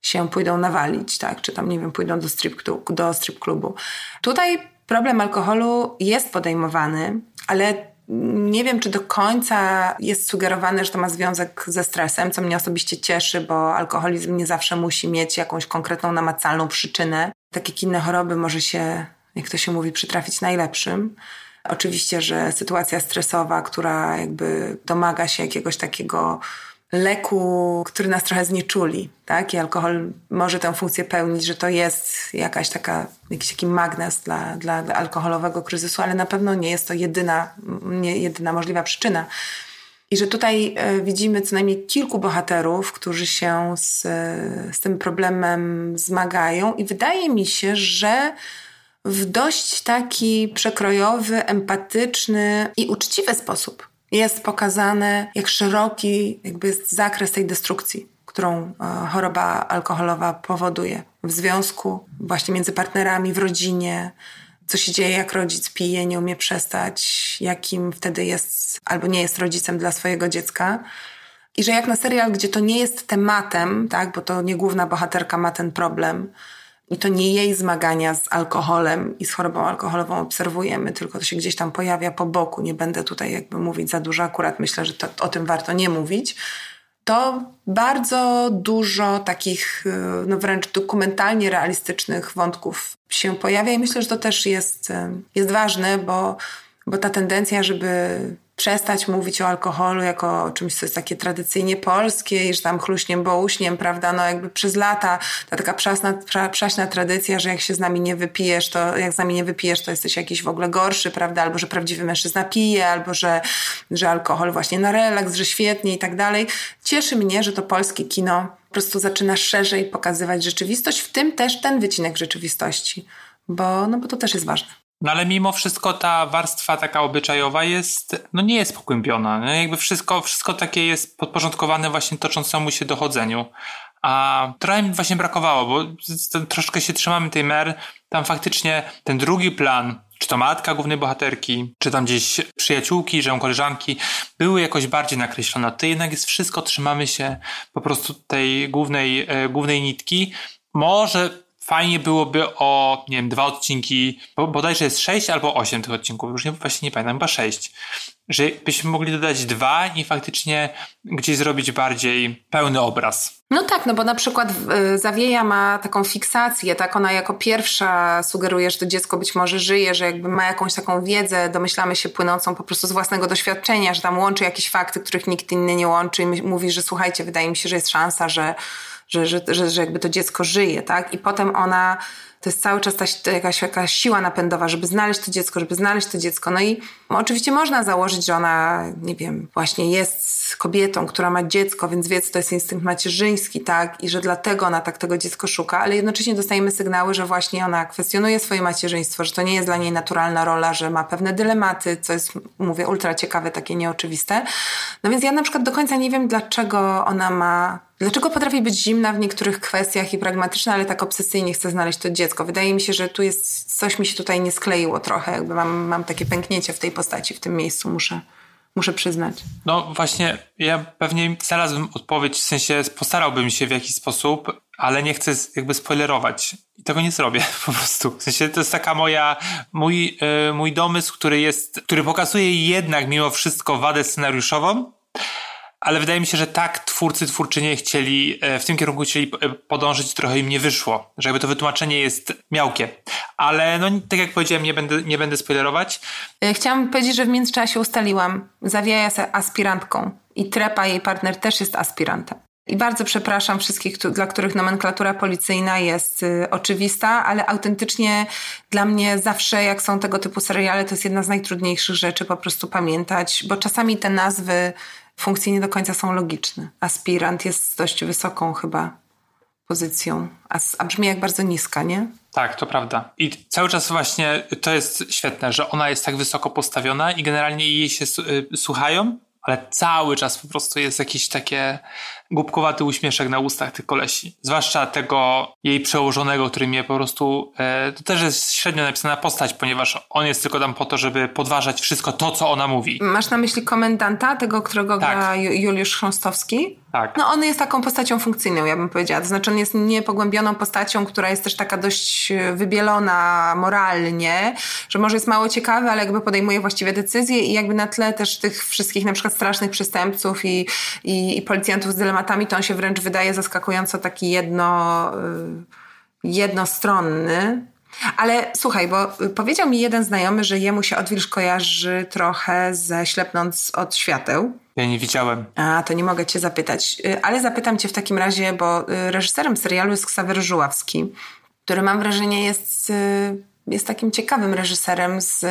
się pójdą nawalić, tak? Czy tam, nie wiem, pójdą do strip, do strip klubu. Tutaj problem alkoholu jest podejmowany, ale nie wiem, czy do końca jest sugerowane, że to ma związek ze stresem, co mnie osobiście cieszy, bo alkoholizm nie zawsze musi mieć jakąś konkretną, namacalną przyczynę. Tak jak inne choroby może się jak to się mówi, przytrafić najlepszym. Oczywiście, że sytuacja stresowa, która jakby domaga się jakiegoś takiego leku, który nas trochę znieczuli, tak? I alkohol może tę funkcję pełnić, że to jest jakaś taka, jakiś taki magnes dla, dla, alkoholowego kryzysu, ale na pewno nie jest to jedyna, nie jedyna możliwa przyczyna. I że tutaj e, widzimy co najmniej kilku bohaterów, którzy się z, z tym problemem zmagają, i wydaje mi się, że w dość taki przekrojowy, empatyczny i uczciwy sposób jest pokazane, jak szeroki jakby jest zakres tej destrukcji, którą e, choroba alkoholowa powoduje w związku, właśnie między partnerami, w rodzinie, co się dzieje, jak rodzic pije, nie umie przestać, jakim wtedy jest albo nie jest rodzicem dla swojego dziecka. I że jak na serial, gdzie to nie jest tematem, tak, bo to nie główna bohaterka ma ten problem, i to nie jej zmagania z alkoholem i z chorobą alkoholową obserwujemy, tylko to się gdzieś tam pojawia po boku. Nie będę tutaj jakby mówić za dużo, akurat myślę, że to, o tym warto nie mówić. To bardzo dużo takich no wręcz dokumentalnie realistycznych wątków się pojawia i myślę, że to też jest, jest ważne, bo, bo ta tendencja, żeby przestać mówić o alkoholu jako o czymś, co jest takie tradycyjnie polskie i że tam chluśniem, bołuśniem, prawda, no jakby przez lata ta taka przaśna, przaśna tradycja, że jak się z nami nie wypijesz, to jak z nami nie wypijesz, to jesteś jakiś w ogóle gorszy, prawda, albo że prawdziwy mężczyzna pije, albo że, że alkohol właśnie na relaks, że świetnie i tak dalej. Cieszy mnie, że to polskie kino po prostu zaczyna szerzej pokazywać rzeczywistość, w tym też ten wycinek rzeczywistości, bo, no bo to też jest ważne. No ale mimo wszystko ta warstwa taka obyczajowa jest, no nie jest pogłębiona. No jakby wszystko, wszystko takie jest podporządkowane właśnie toczącemu się dochodzeniu. A trochę mi właśnie brakowało, bo troszkę się trzymamy tej mer. Tam faktycznie ten drugi plan, czy to matka głównej bohaterki, czy tam gdzieś przyjaciółki, że koleżanki, były jakoś bardziej nakreślone. To jednak jest wszystko, trzymamy się po prostu tej głównej, e, głównej nitki. Może fajnie byłoby o, nie wiem, dwa odcinki, bo bodajże jest sześć albo osiem tych odcinków, już nie, właśnie nie pamiętam, chyba sześć, że byśmy mogli dodać dwa i faktycznie gdzieś zrobić bardziej pełny obraz. No tak, no bo na przykład y, Zawieja ma taką fiksację, tak ona jako pierwsza sugeruje, że to dziecko być może żyje, że jakby ma jakąś taką wiedzę, domyślamy się płynącą po prostu z własnego doświadczenia, że tam łączy jakieś fakty, których nikt inny nie łączy i mówi, że słuchajcie, wydaje mi się, że jest szansa, że że, że, że, że jakby to dziecko żyje, tak? I potem ona, to jest cały czas ta, jakaś, jakaś siła napędowa, żeby znaleźć to dziecko, żeby znaleźć to dziecko. No i oczywiście można założyć, że ona, nie wiem, właśnie jest kobietą, która ma dziecko, więc wie, co to jest instynkt macierzyński, tak? I że dlatego ona tak tego dziecko szuka, ale jednocześnie dostajemy sygnały, że właśnie ona kwestionuje swoje macierzyństwo, że to nie jest dla niej naturalna rola, że ma pewne dylematy, co jest, mówię, ultra ciekawe, takie nieoczywiste. No więc ja na przykład do końca nie wiem, dlaczego ona ma Dlaczego potrafi być zimna w niektórych kwestiach i pragmatyczna, ale tak obsesyjnie chce znaleźć to dziecko? Wydaje mi się, że tu jest, coś mi się tutaj nie skleiło trochę, jakby mam, mam takie pęknięcie w tej postaci, w tym miejscu muszę, muszę przyznać. No właśnie, ja pewnie znalazłbym odpowiedź, w sensie postarałbym się w jakiś sposób, ale nie chcę jakby spoilerować. I tego nie zrobię po prostu. W sensie to jest taka moja, mój, yy, mój domysł, który jest, który pokazuje jednak mimo wszystko wadę scenariuszową, ale wydaje mi się, że tak twórcy, twórczynie chcieli, e, w tym kierunku chcieli e, podążyć, trochę im nie wyszło. Że jakby to wytłumaczenie jest miałkie. Ale no, tak jak powiedziałem, nie będę, nie będę spoilerować. E, chciałam powiedzieć, że w międzyczasie ustaliłam, zawijaja się aspirantką i Trepa, jej partner, też jest aspirantem. I bardzo przepraszam wszystkich, dla których nomenklatura policyjna jest y, oczywista, ale autentycznie dla mnie zawsze, jak są tego typu seriale, to jest jedna z najtrudniejszych rzeczy po prostu pamiętać, bo czasami te nazwy funkcje nie do końca są logiczne. Aspirant jest dość wysoką chyba pozycją, a, a brzmi jak bardzo niska, nie? Tak, to prawda. I cały czas właśnie to jest świetne, że ona jest tak wysoko postawiona i generalnie jej się y, słuchają, ale cały czas po prostu jest jakieś takie głupkowaty uśmieszek na ustach tych kolesi. Zwłaszcza tego jej przełożonego, który mnie po prostu... E, to też jest średnio napisana postać, ponieważ on jest tylko tam po to, żeby podważać wszystko to, co ona mówi. Masz na myśli komendanta, tego, którego tak. gra Juliusz Chrząstowski? Tak. No on jest taką postacią funkcyjną, ja bym powiedziała. To znaczy on jest niepogłębioną postacią, która jest też taka dość e, wybielona moralnie, że może jest mało ciekawy, ale jakby podejmuje właściwe decyzje i jakby na tle też tych wszystkich na przykład strasznych przestępców i, i, i policjantów z dylematami, to on się wręcz wydaje zaskakująco taki jedno, y, jednostronny. Ale słuchaj, bo powiedział mi jeden znajomy, że jemu się odwilż kojarzy trochę ze Ślepnąc od świateł. Ja nie widziałem. A, to nie mogę cię zapytać. Y, ale zapytam cię w takim razie, bo y, reżyserem serialu jest Ksawery Żuławski, który mam wrażenie jest, jest takim ciekawym reżyserem z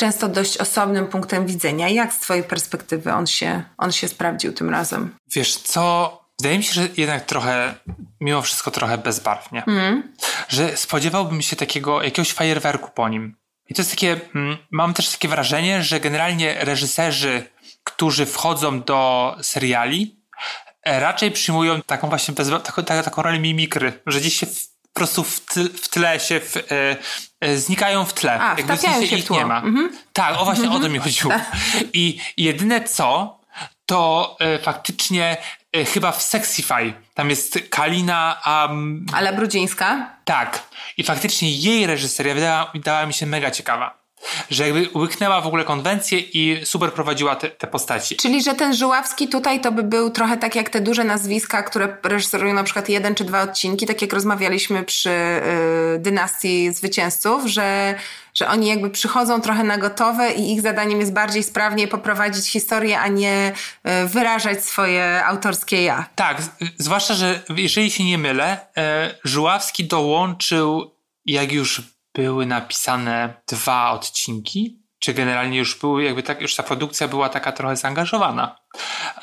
często dość osobnym punktem widzenia. Jak z twojej perspektywy on się, on się sprawdził tym razem? Wiesz co, wydaje mi się, że jednak trochę, mimo wszystko trochę bezbarwnie. Mm. Że spodziewałbym się takiego, jakiegoś fajerwerku po nim. I to jest takie, mm, mam też takie wrażenie, że generalnie reżyserzy, którzy wchodzą do seriali, e, raczej przyjmują taką właśnie bez, taką, taką rolę mimikry, że gdzieś się po prostu w, w tle się w, e, e, znikają w tle. A, Jakby w sensie się ich nie ma. Mhm. Tak, o właśnie mhm. o to mi chodziło. Tak. I jedyne co, to e, faktycznie e, chyba w Sexify tam jest Kalina um, Ale Brudzińska? Tak. I faktycznie jej reżyseria wydała, wydała mi się mega ciekawa że jakby łyknęła w ogóle konwencję i super prowadziła te, te postaci. Czyli, że ten Żuławski tutaj to by był trochę tak jak te duże nazwiska, które reżyserują na przykład jeden czy dwa odcinki, tak jak rozmawialiśmy przy y, dynastii zwycięzców, że, że oni jakby przychodzą trochę na gotowe i ich zadaniem jest bardziej sprawnie poprowadzić historię, a nie y, wyrażać swoje autorskie ja. Tak, zwłaszcza, że jeżeli się nie mylę, y, Żuławski dołączył jak już były napisane dwa odcinki, czy generalnie już były, jakby tak, już ta produkcja była taka trochę zaangażowana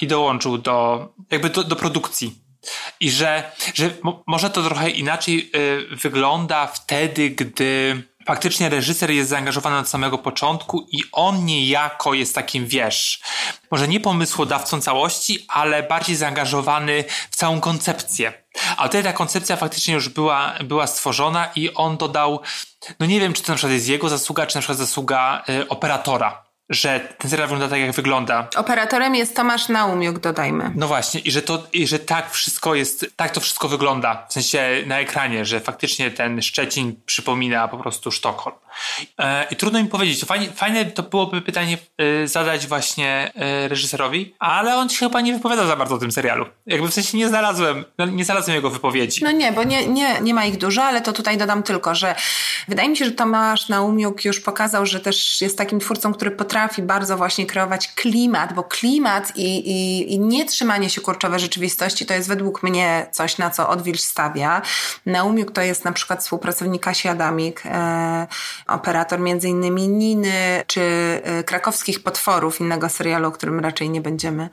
i dołączył do, jakby do, do produkcji. I że, że może to trochę inaczej y, wygląda wtedy, gdy faktycznie reżyser jest zaangażowany od samego początku i on niejako jest takim, wiesz, może nie pomysłodawcą całości, ale bardziej zaangażowany w całą koncepcję. A tutaj ta koncepcja faktycznie już była, była stworzona i on dodał, no nie wiem, czy to na przykład jest jego zasługa, czy na przykład zasługa y, operatora że ten serial wygląda tak, jak wygląda. Operatorem jest Tomasz Naumiuk, dodajmy. No właśnie, i że, to, i że tak wszystko jest, tak to wszystko wygląda, w sensie na ekranie, że faktycznie ten Szczecin przypomina po prostu Sztokholm. E, I trudno mi powiedzieć, fajnie, fajne to byłoby pytanie e, zadać właśnie e, reżyserowi, ale on się chyba nie wypowiada za bardzo o tym serialu. Jakby w sensie nie znalazłem, no, nie znalazłem jego wypowiedzi. No nie, bo nie, nie, nie ma ich dużo, ale to tutaj dodam tylko, że wydaje mi się, że Tomasz Naumiuk już pokazał, że też jest takim twórcą, który potrafi bardzo właśnie kreować klimat, bo klimat i, i, i nie trzymanie się kurczowe rzeczywistości to jest według mnie coś, na co Odwilż stawia. Naumiuk to jest na przykład współpracownik Kasi Adamik, e, operator między innymi Niny czy y, Krakowskich Potworów, innego serialu, o którym raczej nie będziemy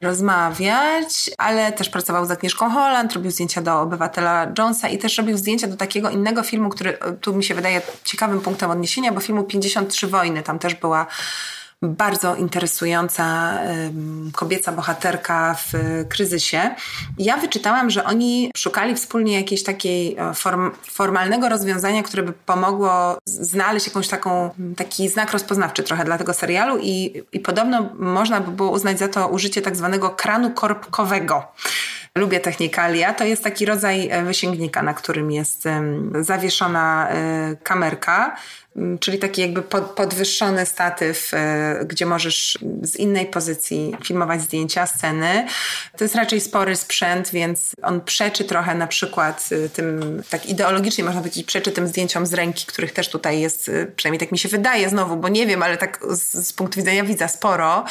rozmawiać, ale też pracował z Agnieszką Holland, robił zdjęcia do Obywatela Jonesa i też robił zdjęcia do takiego innego filmu, który y, tu mi się wydaje ciekawym punktem odniesienia, bo filmu 53 wojny, tam też była bardzo interesująca kobieca bohaterka w kryzysie. Ja wyczytałam, że oni szukali wspólnie jakiejś takiej e, form, formalnego rozwiązania, które by pomogło znaleźć jakąś taką, taki znak rozpoznawczy trochę dla tego serialu i, i podobno można by było uznać za to użycie tak zwanego kranu korbkowego lubię technikalia, to jest taki rodzaj wysięgnika, na którym jest zawieszona kamerka. Mm, czyli taki jakby podwyższony statyw, e, gdzie możesz z innej pozycji filmować zdjęcia, sceny. To jest raczej spory sprzęt, więc on przeczy trochę na przykład e, tym, tak ideologicznie można powiedzieć, przeczy tym zdjęciom z ręki, których też tutaj jest, e, przynajmniej tak mi się wydaje znowu, bo nie wiem, ale tak z, z punktu widzenia widza sporo.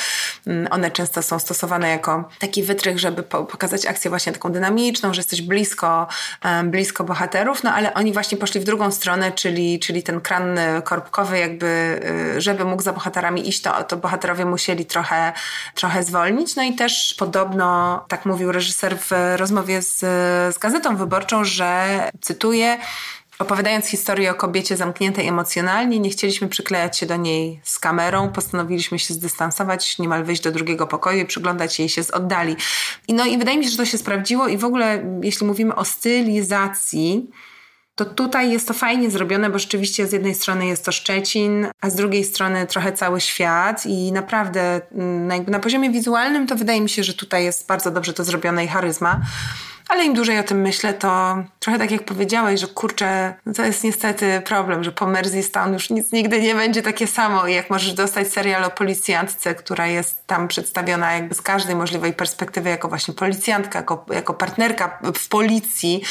Mm, one często są stosowane jako taki wytrych, żeby po, pokazać akcję właśnie taką dynamiczną, że jesteś blisko, blisko bohaterów, no ale oni właśnie poszli w drugą stronę, czyli, czyli ten kran korbkowy jakby, y, żeby mógł za bohaterami iść, to, to bohaterowie musieli trochę, trochę zwolnić. No i też podobno, tak mówił reżyser w rozmowie z, z Gazetą Wyborczą, że cytuję, Opowiadając historię o kobiecie zamkniętej emocjonalnie, nie chcieliśmy przyklejać się do niej z kamerą, postanowiliśmy się zdystansować, niemal wyjść do drugiego pokoju i przyglądać jej się z oddali. I no i wydaje mi się, że to się sprawdziło i w ogóle, jeśli mówimy o stylizacji, to tutaj jest to fajnie zrobione, bo rzeczywiście z jednej strony jest to Szczecin, a z drugiej strony trochę cały świat i naprawdę mm, na poziomie wizualnym to wydaje mi się, że tutaj jest bardzo dobrze to zrobione i charyzma. Ale im dłużej o tym myślę, to trochę tak jak powiedziałeś, że kurczę, no to jest niestety problem, że po Merseystown już nic nigdy nie będzie takie samo i jak możesz dostać serial o policjantce, która jest tam przedstawiona jakby z każdej możliwej perspektywy, jako właśnie policjantka, jako, jako partnerka w policji,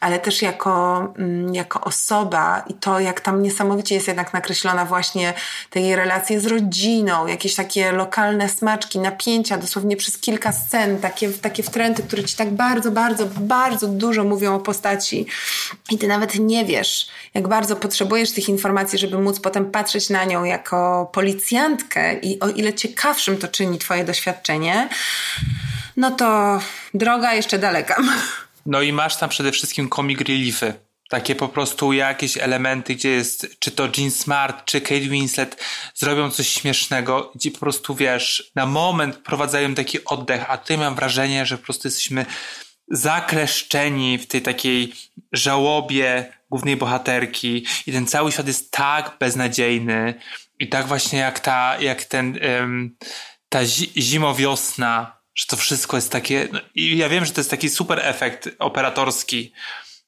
ale też jako, mm, jako osoba i to jak tam niesamowicie jest jednak nakreślona właśnie te jej relacje z rodziną, jakieś takie lokalne smaczki, napięcia, dosłownie przez kilka scen, takie, takie wtręty, które ci tak bardzo, bardzo bardzo, bardzo dużo mówią o postaci i ty nawet nie wiesz, jak bardzo potrzebujesz tych informacji, żeby móc potem patrzeć na nią jako policjantkę i o ile ciekawszym to czyni twoje doświadczenie, no to droga jeszcze daleka. No i masz tam przede wszystkim comic reliefy. Takie po prostu jakieś elementy, gdzie jest, czy to Jean Smart, czy Kate Winslet, zrobią coś śmiesznego, gdzie po prostu wiesz, na moment prowadzają taki oddech, a ty mam wrażenie, że po prostu jesteśmy zakleszczeni w tej takiej żałobie głównej bohaterki i ten cały świat jest tak beznadziejny i tak właśnie jak ta, jak ten, ta zimowiosna, że to wszystko jest takie, no, i ja wiem, że to jest taki super efekt operatorski,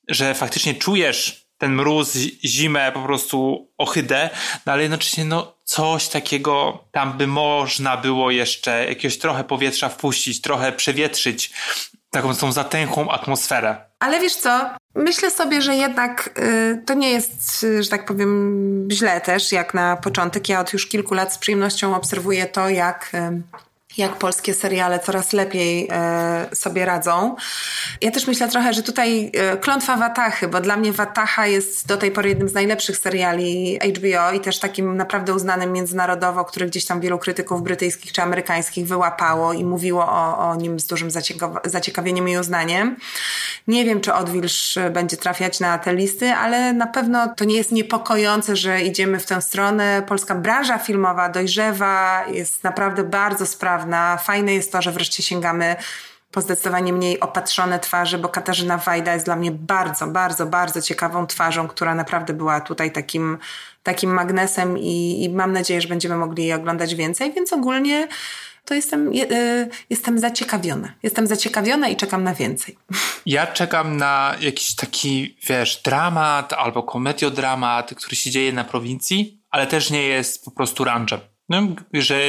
że faktycznie czujesz ten mróz, zimę, po prostu ohydę, no ale jednocześnie no coś takiego tam by można było jeszcze jakiegoś trochę powietrza wpuścić, trochę przewietrzyć taką tą zatęchłą atmosferę. Ale wiesz co, myślę sobie, że jednak y, to nie jest, y, że tak powiem, źle też, jak na początek. Ja od już kilku lat z przyjemnością obserwuję to, jak y, jak polskie seriale coraz lepiej e, sobie radzą. Ja też myślę trochę, że tutaj e, klątwa Watachy, bo dla mnie Watacha jest do tej pory jednym z najlepszych seriali HBO i też takim naprawdę uznanym międzynarodowo, który gdzieś tam wielu krytyków brytyjskich czy amerykańskich wyłapało i mówiło o, o nim z dużym zaciekawieniem i uznaniem. Nie wiem, czy Odwilż będzie trafiać na te listy, ale na pewno to nie jest niepokojące, że idziemy w tę stronę. Polska branża filmowa dojrzewa, jest naprawdę bardzo sprawna Fajne jest to, że wreszcie sięgamy po zdecydowanie mniej opatrzone twarze, bo Katarzyna Wajda jest dla mnie bardzo, bardzo, bardzo ciekawą twarzą, która naprawdę była tutaj takim, takim magnesem i, i mam nadzieję, że będziemy mogli jej oglądać więcej, więc ogólnie to jestem, y, jestem zaciekawiona. Jestem zaciekawiona i czekam na więcej. Ja czekam na jakiś taki, wiesz, dramat albo komediodramat, który się dzieje na prowincji, ale też nie jest po prostu ranczem. No, że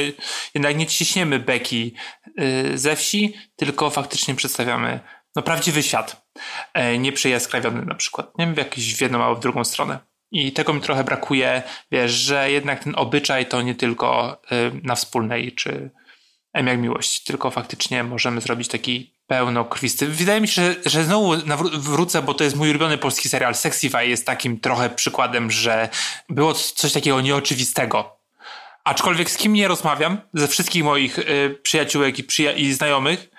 jednak nie ciśniemy beki y, ze wsi, tylko faktycznie przedstawiamy no, prawdziwy świat, e, nie przejaskrawiony na przykład, nie? w jakiś w jedną albo w drugą stronę. I tego mi trochę brakuje, wiesz, że jednak ten obyczaj to nie tylko y, na wspólnej czy M jak miłość, tylko faktycznie możemy zrobić taki pełnokrwisty. Wydaje mi się, że, że znowu wrócę, bo to jest mój ulubiony polski serial. Sexify jest takim trochę przykładem, że było coś takiego nieoczywistego Aczkolwiek z kim nie rozmawiam, ze wszystkich moich y, przyjaciółek i, przyja i znajomych,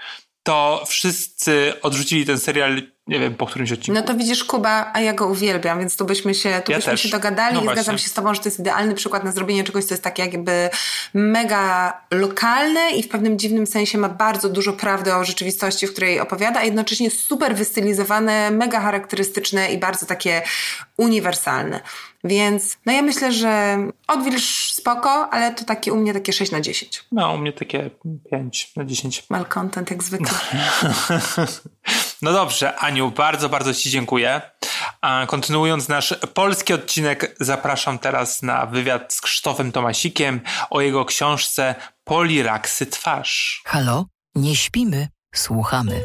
to wszyscy odrzucili ten serial nie wiem, po którymś odcinku. No to widzisz Kuba, a ja go uwielbiam, więc tu byśmy się, tu Ja byśmy też. się dogadali No i zgadzam się z tobą, że to jest idealny przykład na zrobienie czegoś, co jest tak jakby mega lokalne i w pewnym dziwnym sensie ma bardzo dużo prawdy o rzeczywistości, w której opowiada, a jednocześnie super wystylizowane, mega charakterystyczne i bardzo takie uniwersalne. Więc no ja myślę, że odwilż spoko, ale to takie u mnie takie 6 na 10. No, u mnie takie 5 na 10. Malcontent jak zwykle. No dobrze, Aniu, bardzo, bardzo Ci dziękuję. A kontynuując nasz polski odcinek, zapraszam teraz na wywiad z Krzysztofem Tomasikiem o jego książce Poliraksy twarz. Halo? Nie śpimy, słuchamy.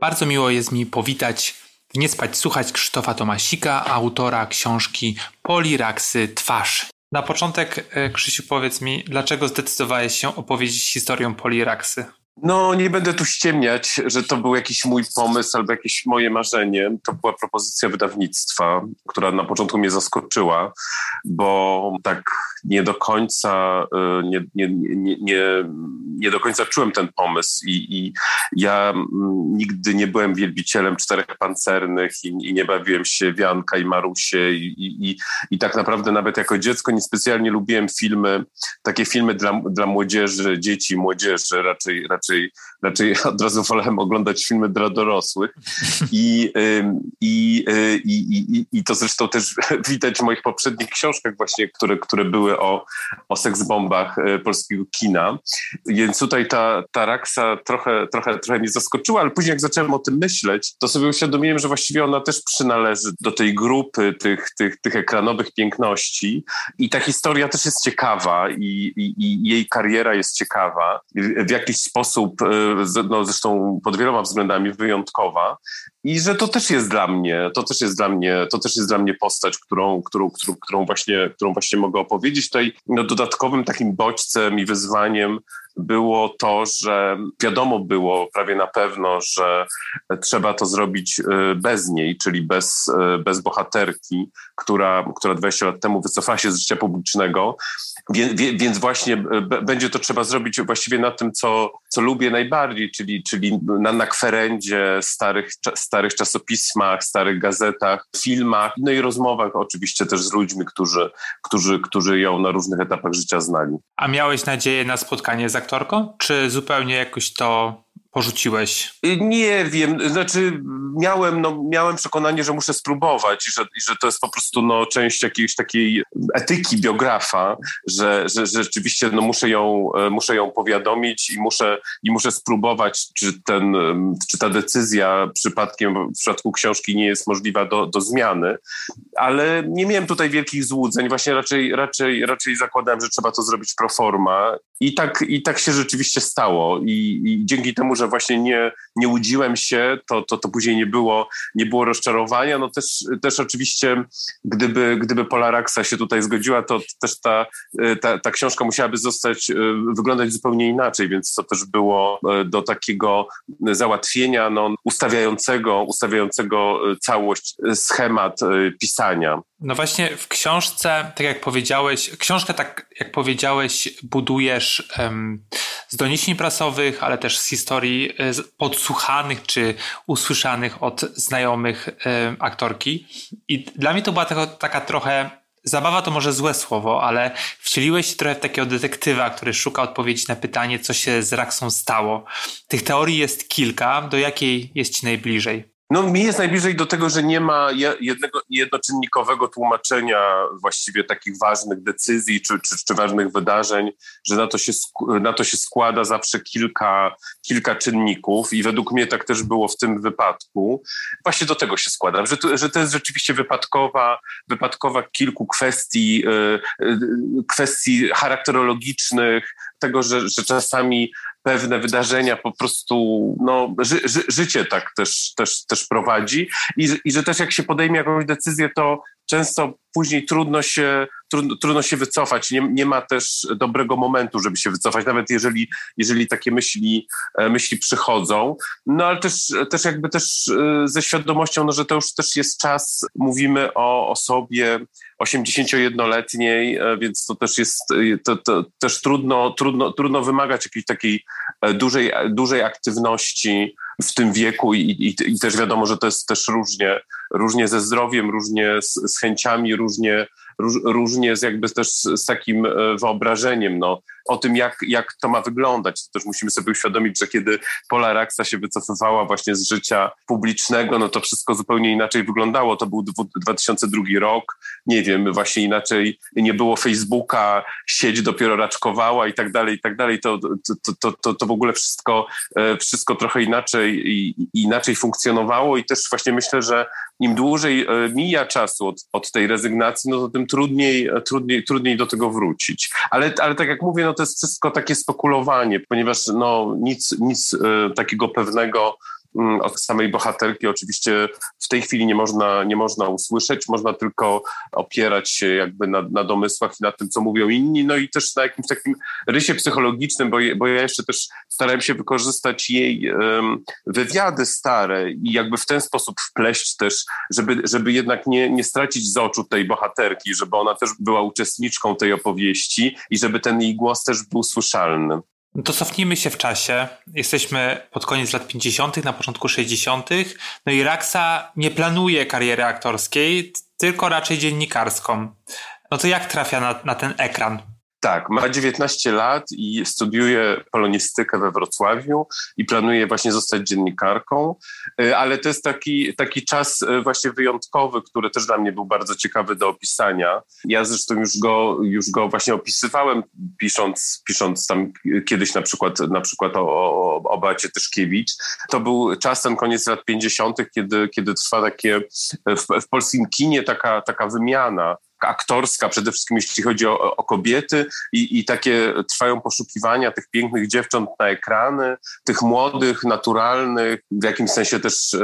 Bardzo miło jest mi powitać Nie spać słuchać Krzysztofa Tomasika, autora książki Poliraksy twarz. Na początek, e, Krzysiu, powiedz mi, dlaczego zdecydowałeś się opowiedzieć historię Poliraksy? No, nie będę tu ściemniać, że to był jakiś mój pomysł albo jakieś moje marzenie. To była propozycja wydawnictwa, która na początku mnie zaskoczyła, bo tak nie do końca, y, nie, nie, nie, nie, nie do końca czułem ten pomysł i, i ja mm, nigdy nie byłem wielbicielem czterech pancernych i, i nie bawiłem się Wianka i Marusie i, i, i, i tak naprawdę nawet jako dziecko niespecjalnie lubiłem filmy, takie filmy dla, dla młodzieży, dzieci, młodzieży, raczej, raczej, raczej od razu wolałem oglądać filmy dla dorosłych. I, y, i, i, i, i to zresztą też widać w moich poprzednich książkach właśnie, które, które były o, o seksbombach y, polskiego kina, więc tutaj ta, ta raksa trochę, trochę, trochę mnie zaskoczyła, ale później jak zacząłem o tym myśleć, to sobie uświadomiłem, że właściwie ona też przynależy do tej grupy tych, tych, tych ekranowych piękności. I ta historia też jest ciekawa i, i, i jej kariera jest ciekawa, w jakiś sposób, y, z- no zresztą pod wieloma względami wyjątkowa i że to też jest dla mnie, to też jest dla mnie, to też jest dla mnie postać, którą, którą, którą, którą, właśnie, którą właśnie mogę opowiedzieć. Tutaj no, dodatkowym takim bodźcem i wyzwaniem było to, że wiadomo było prawie na pewno, że trzeba to zrobić y, bez niej, czyli bez, y, bez bohaterki, która, która 20 lat temu wycofała się z życia publicznego. Więc właśnie y, będzie to trzeba zrobić właściwie na tym, co, co lubię najbardziej, czyli, czyli na, na kwerendzie, starych, starych czasopismach, starych gazetach, filmach, no i rozmowach oczywiście też z ludźmi, którzy, którzy, którzy ją na różnych etapach życia znali. A miałeś nadzieję na spotkanie z aktorką? Czy zupełnie jakoś to porzuciłeś? Nie wiem, znaczy miałem, no, miałem przekonanie, że muszę spróbować i że, i że to jest po prostu no, część jakiejś takiej etyki biografa, że, że, że rzeczywiście no, muszę, ją, e, muszę ją powiadomić i muszę, i muszę spróbować, czy, ten, czy ta decyzja przypadkiem w przypadku książki nie jest możliwa do, do zmiany, ale nie miałem tutaj wielkich złudzeń, właśnie raczej, raczej, raczej zakładałem, że trzeba to zrobić pro forma. I tak, i tak się rzeczywiście stało. I, i dzięki temu, że właśnie nie, nie łudziłem się, to, to, to później nie było, nie było rozczarowania. No też, też oczywiście, gdyby, gdyby Polaraxa się tutaj zgodziła, to też ta, ta, ta książka musiałaby zostać, e, wyglądać zupełnie inaczej, więc to też było e, do takiego załatwienia no, ustawiającego, ustawiającego e, całość, schemat pisania. No właśnie w książce, tak jak powiedziałeś, książkę tak jak powiedziałeś budujesz z doniesień prasowych, ale też z historii e, podsłuchanych czy usłyszanych od znajomych em, aktorki. I dla mnie to była taka, taka trochę Zabawa to może złe słowo, ale wcieliłeś się trochę w takiego detektywa, który szuka odpowiedzi na pytanie, co się z Raksą stało. Tych teorii jest kilka, do jakiej jest ci najbliżej? No, mi jest najbliżej do tego, że nie ma je- jednego, jednoczynnikowego tłumaczenia właściwie takich ważnych decyzji czy, czy, czy ważnych wydarzeń, że na to, się, na to się składa zawsze kilka, kilka czynników i według mnie tak też było w tym wypadku. Właśnie do tego się składam, że to, że to jest rzeczywiście wypadkowa, wypadkowa kilku kwestii, y, y, kwestii charakterologicznych, tego, że, że czasami pewne wydarzenia po prostu, no, ży, ży, życie tak też, też, też prowadzi I, i że też jak się podejmie jakąś decyzję, to często później trudno się, trudno, trudno się wycofać. Nie, nie ma też dobrego momentu, żeby się wycofać, nawet jeżeli, jeżeli takie myśli, e, myśli przychodzą. No ale też, też jakby też e, ze świadomością, no, że to już też jest czas, mówimy o osobie 81-letniej, e, więc to też jest, to, to też trudno, trudno, trudno wymagać jakiejś takiej dużej, dużej aktywności w tym wieku i, i, i też wiadomo, że to jest też różnie, różnie ze zdrowiem, różnie z, z chęciami, różnie róż, różnie z jakby też z, z takim e, wyobrażeniem no, o tym, jak, jak to ma wyglądać. To też musimy sobie uświadomić, że kiedy Pola Raxa się wycofywała właśnie z życia publicznego, no to wszystko zupełnie inaczej wyglądało. To był 2002 rok, nie wiem, właśnie inaczej nie było Facebooka, sieć dopiero raczkowała i tak dalej, i tak dalej. To, to, to, to, to w ogóle wszystko, e, wszystko trochę inaczej, inaczej funkcjonowało i też właśnie myślę, że im dłużej e, mija czasu od, od tej rezygnacji, no to tym trudniej, trudniej, trudniej do tego wrócić. Ale, ale tak jak mówię, no to jest wszystko takie spekulowanie, ponieważ no nic, nic e, takiego pewnego od samej bohaterki oczywiście w tej chwili nie można, nie można usłyszeć, można tylko opierać się jakby na, na domysłach i na tym, co mówią inni, no i też na jakimś takim rysie psychologicznym, bo, bo ja jeszcze też starałem się wykorzystać jej um, wywiady stare i jakby w ten sposób wpleść też, żeby, żeby jednak nie, nie stracić z oczu tej bohaterki, żeby ona też była uczestniczką tej opowieści i żeby ten jej głos też był słyszalny. No to cofnijmy się w czasie. Jesteśmy pod koniec lat 50., na początku 60., no i Raxa nie planuje kariery aktorskiej, tylko raczej dziennikarską. No to jak trafia na, na ten ekran? Tak, ma 19 lat i studiuje polonistykę we Wrocławiu i planuje właśnie zostać dziennikarką, y, ale to jest taki, taki czas y, właśnie wyjątkowy, który też dla mnie był bardzo ciekawy do opisania. Ja zresztą już go, już go właśnie opisywałem, pisząc, pisząc tam kiedyś na przykład, na przykład o, o, o Tyszkiewicz. To był czas, ten koniec lat 50., kiedy, kiedy trwa takie w, w polskim kinie taka, taka wymiana aktorska, przede wszystkim jeśli chodzi o, o kobiety i, i, takie trwają poszukiwania tych pięknych dziewcząt na ekrany, tych młodych, naturalnych, w jakimś sensie też e,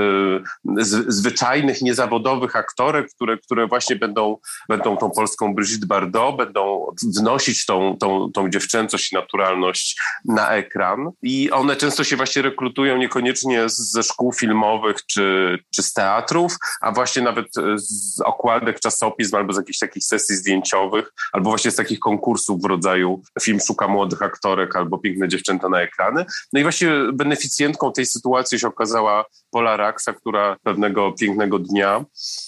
z, zwyczajnych, niezawodowych aktorek, które, które właśnie będą, będą tą polską Brigitte Bardot, będą wnosić tą, tą, tą dziewczęcość i naturalność na ekran. I one często się właśnie rekrutują niekoniecznie ze szkół filmowych czy, czy z teatrów, a właśnie nawet z okładek czasopism albo z jakichś takich sesji zdjęciowych, albo właśnie z takich konkursów w rodzaju film szuka młodych aktorek albo piękne dziewczęta na ekrany. No i właśnie beneficjentką tej sytuacji się okazała Pola Raxa, która pewnego pięknego dnia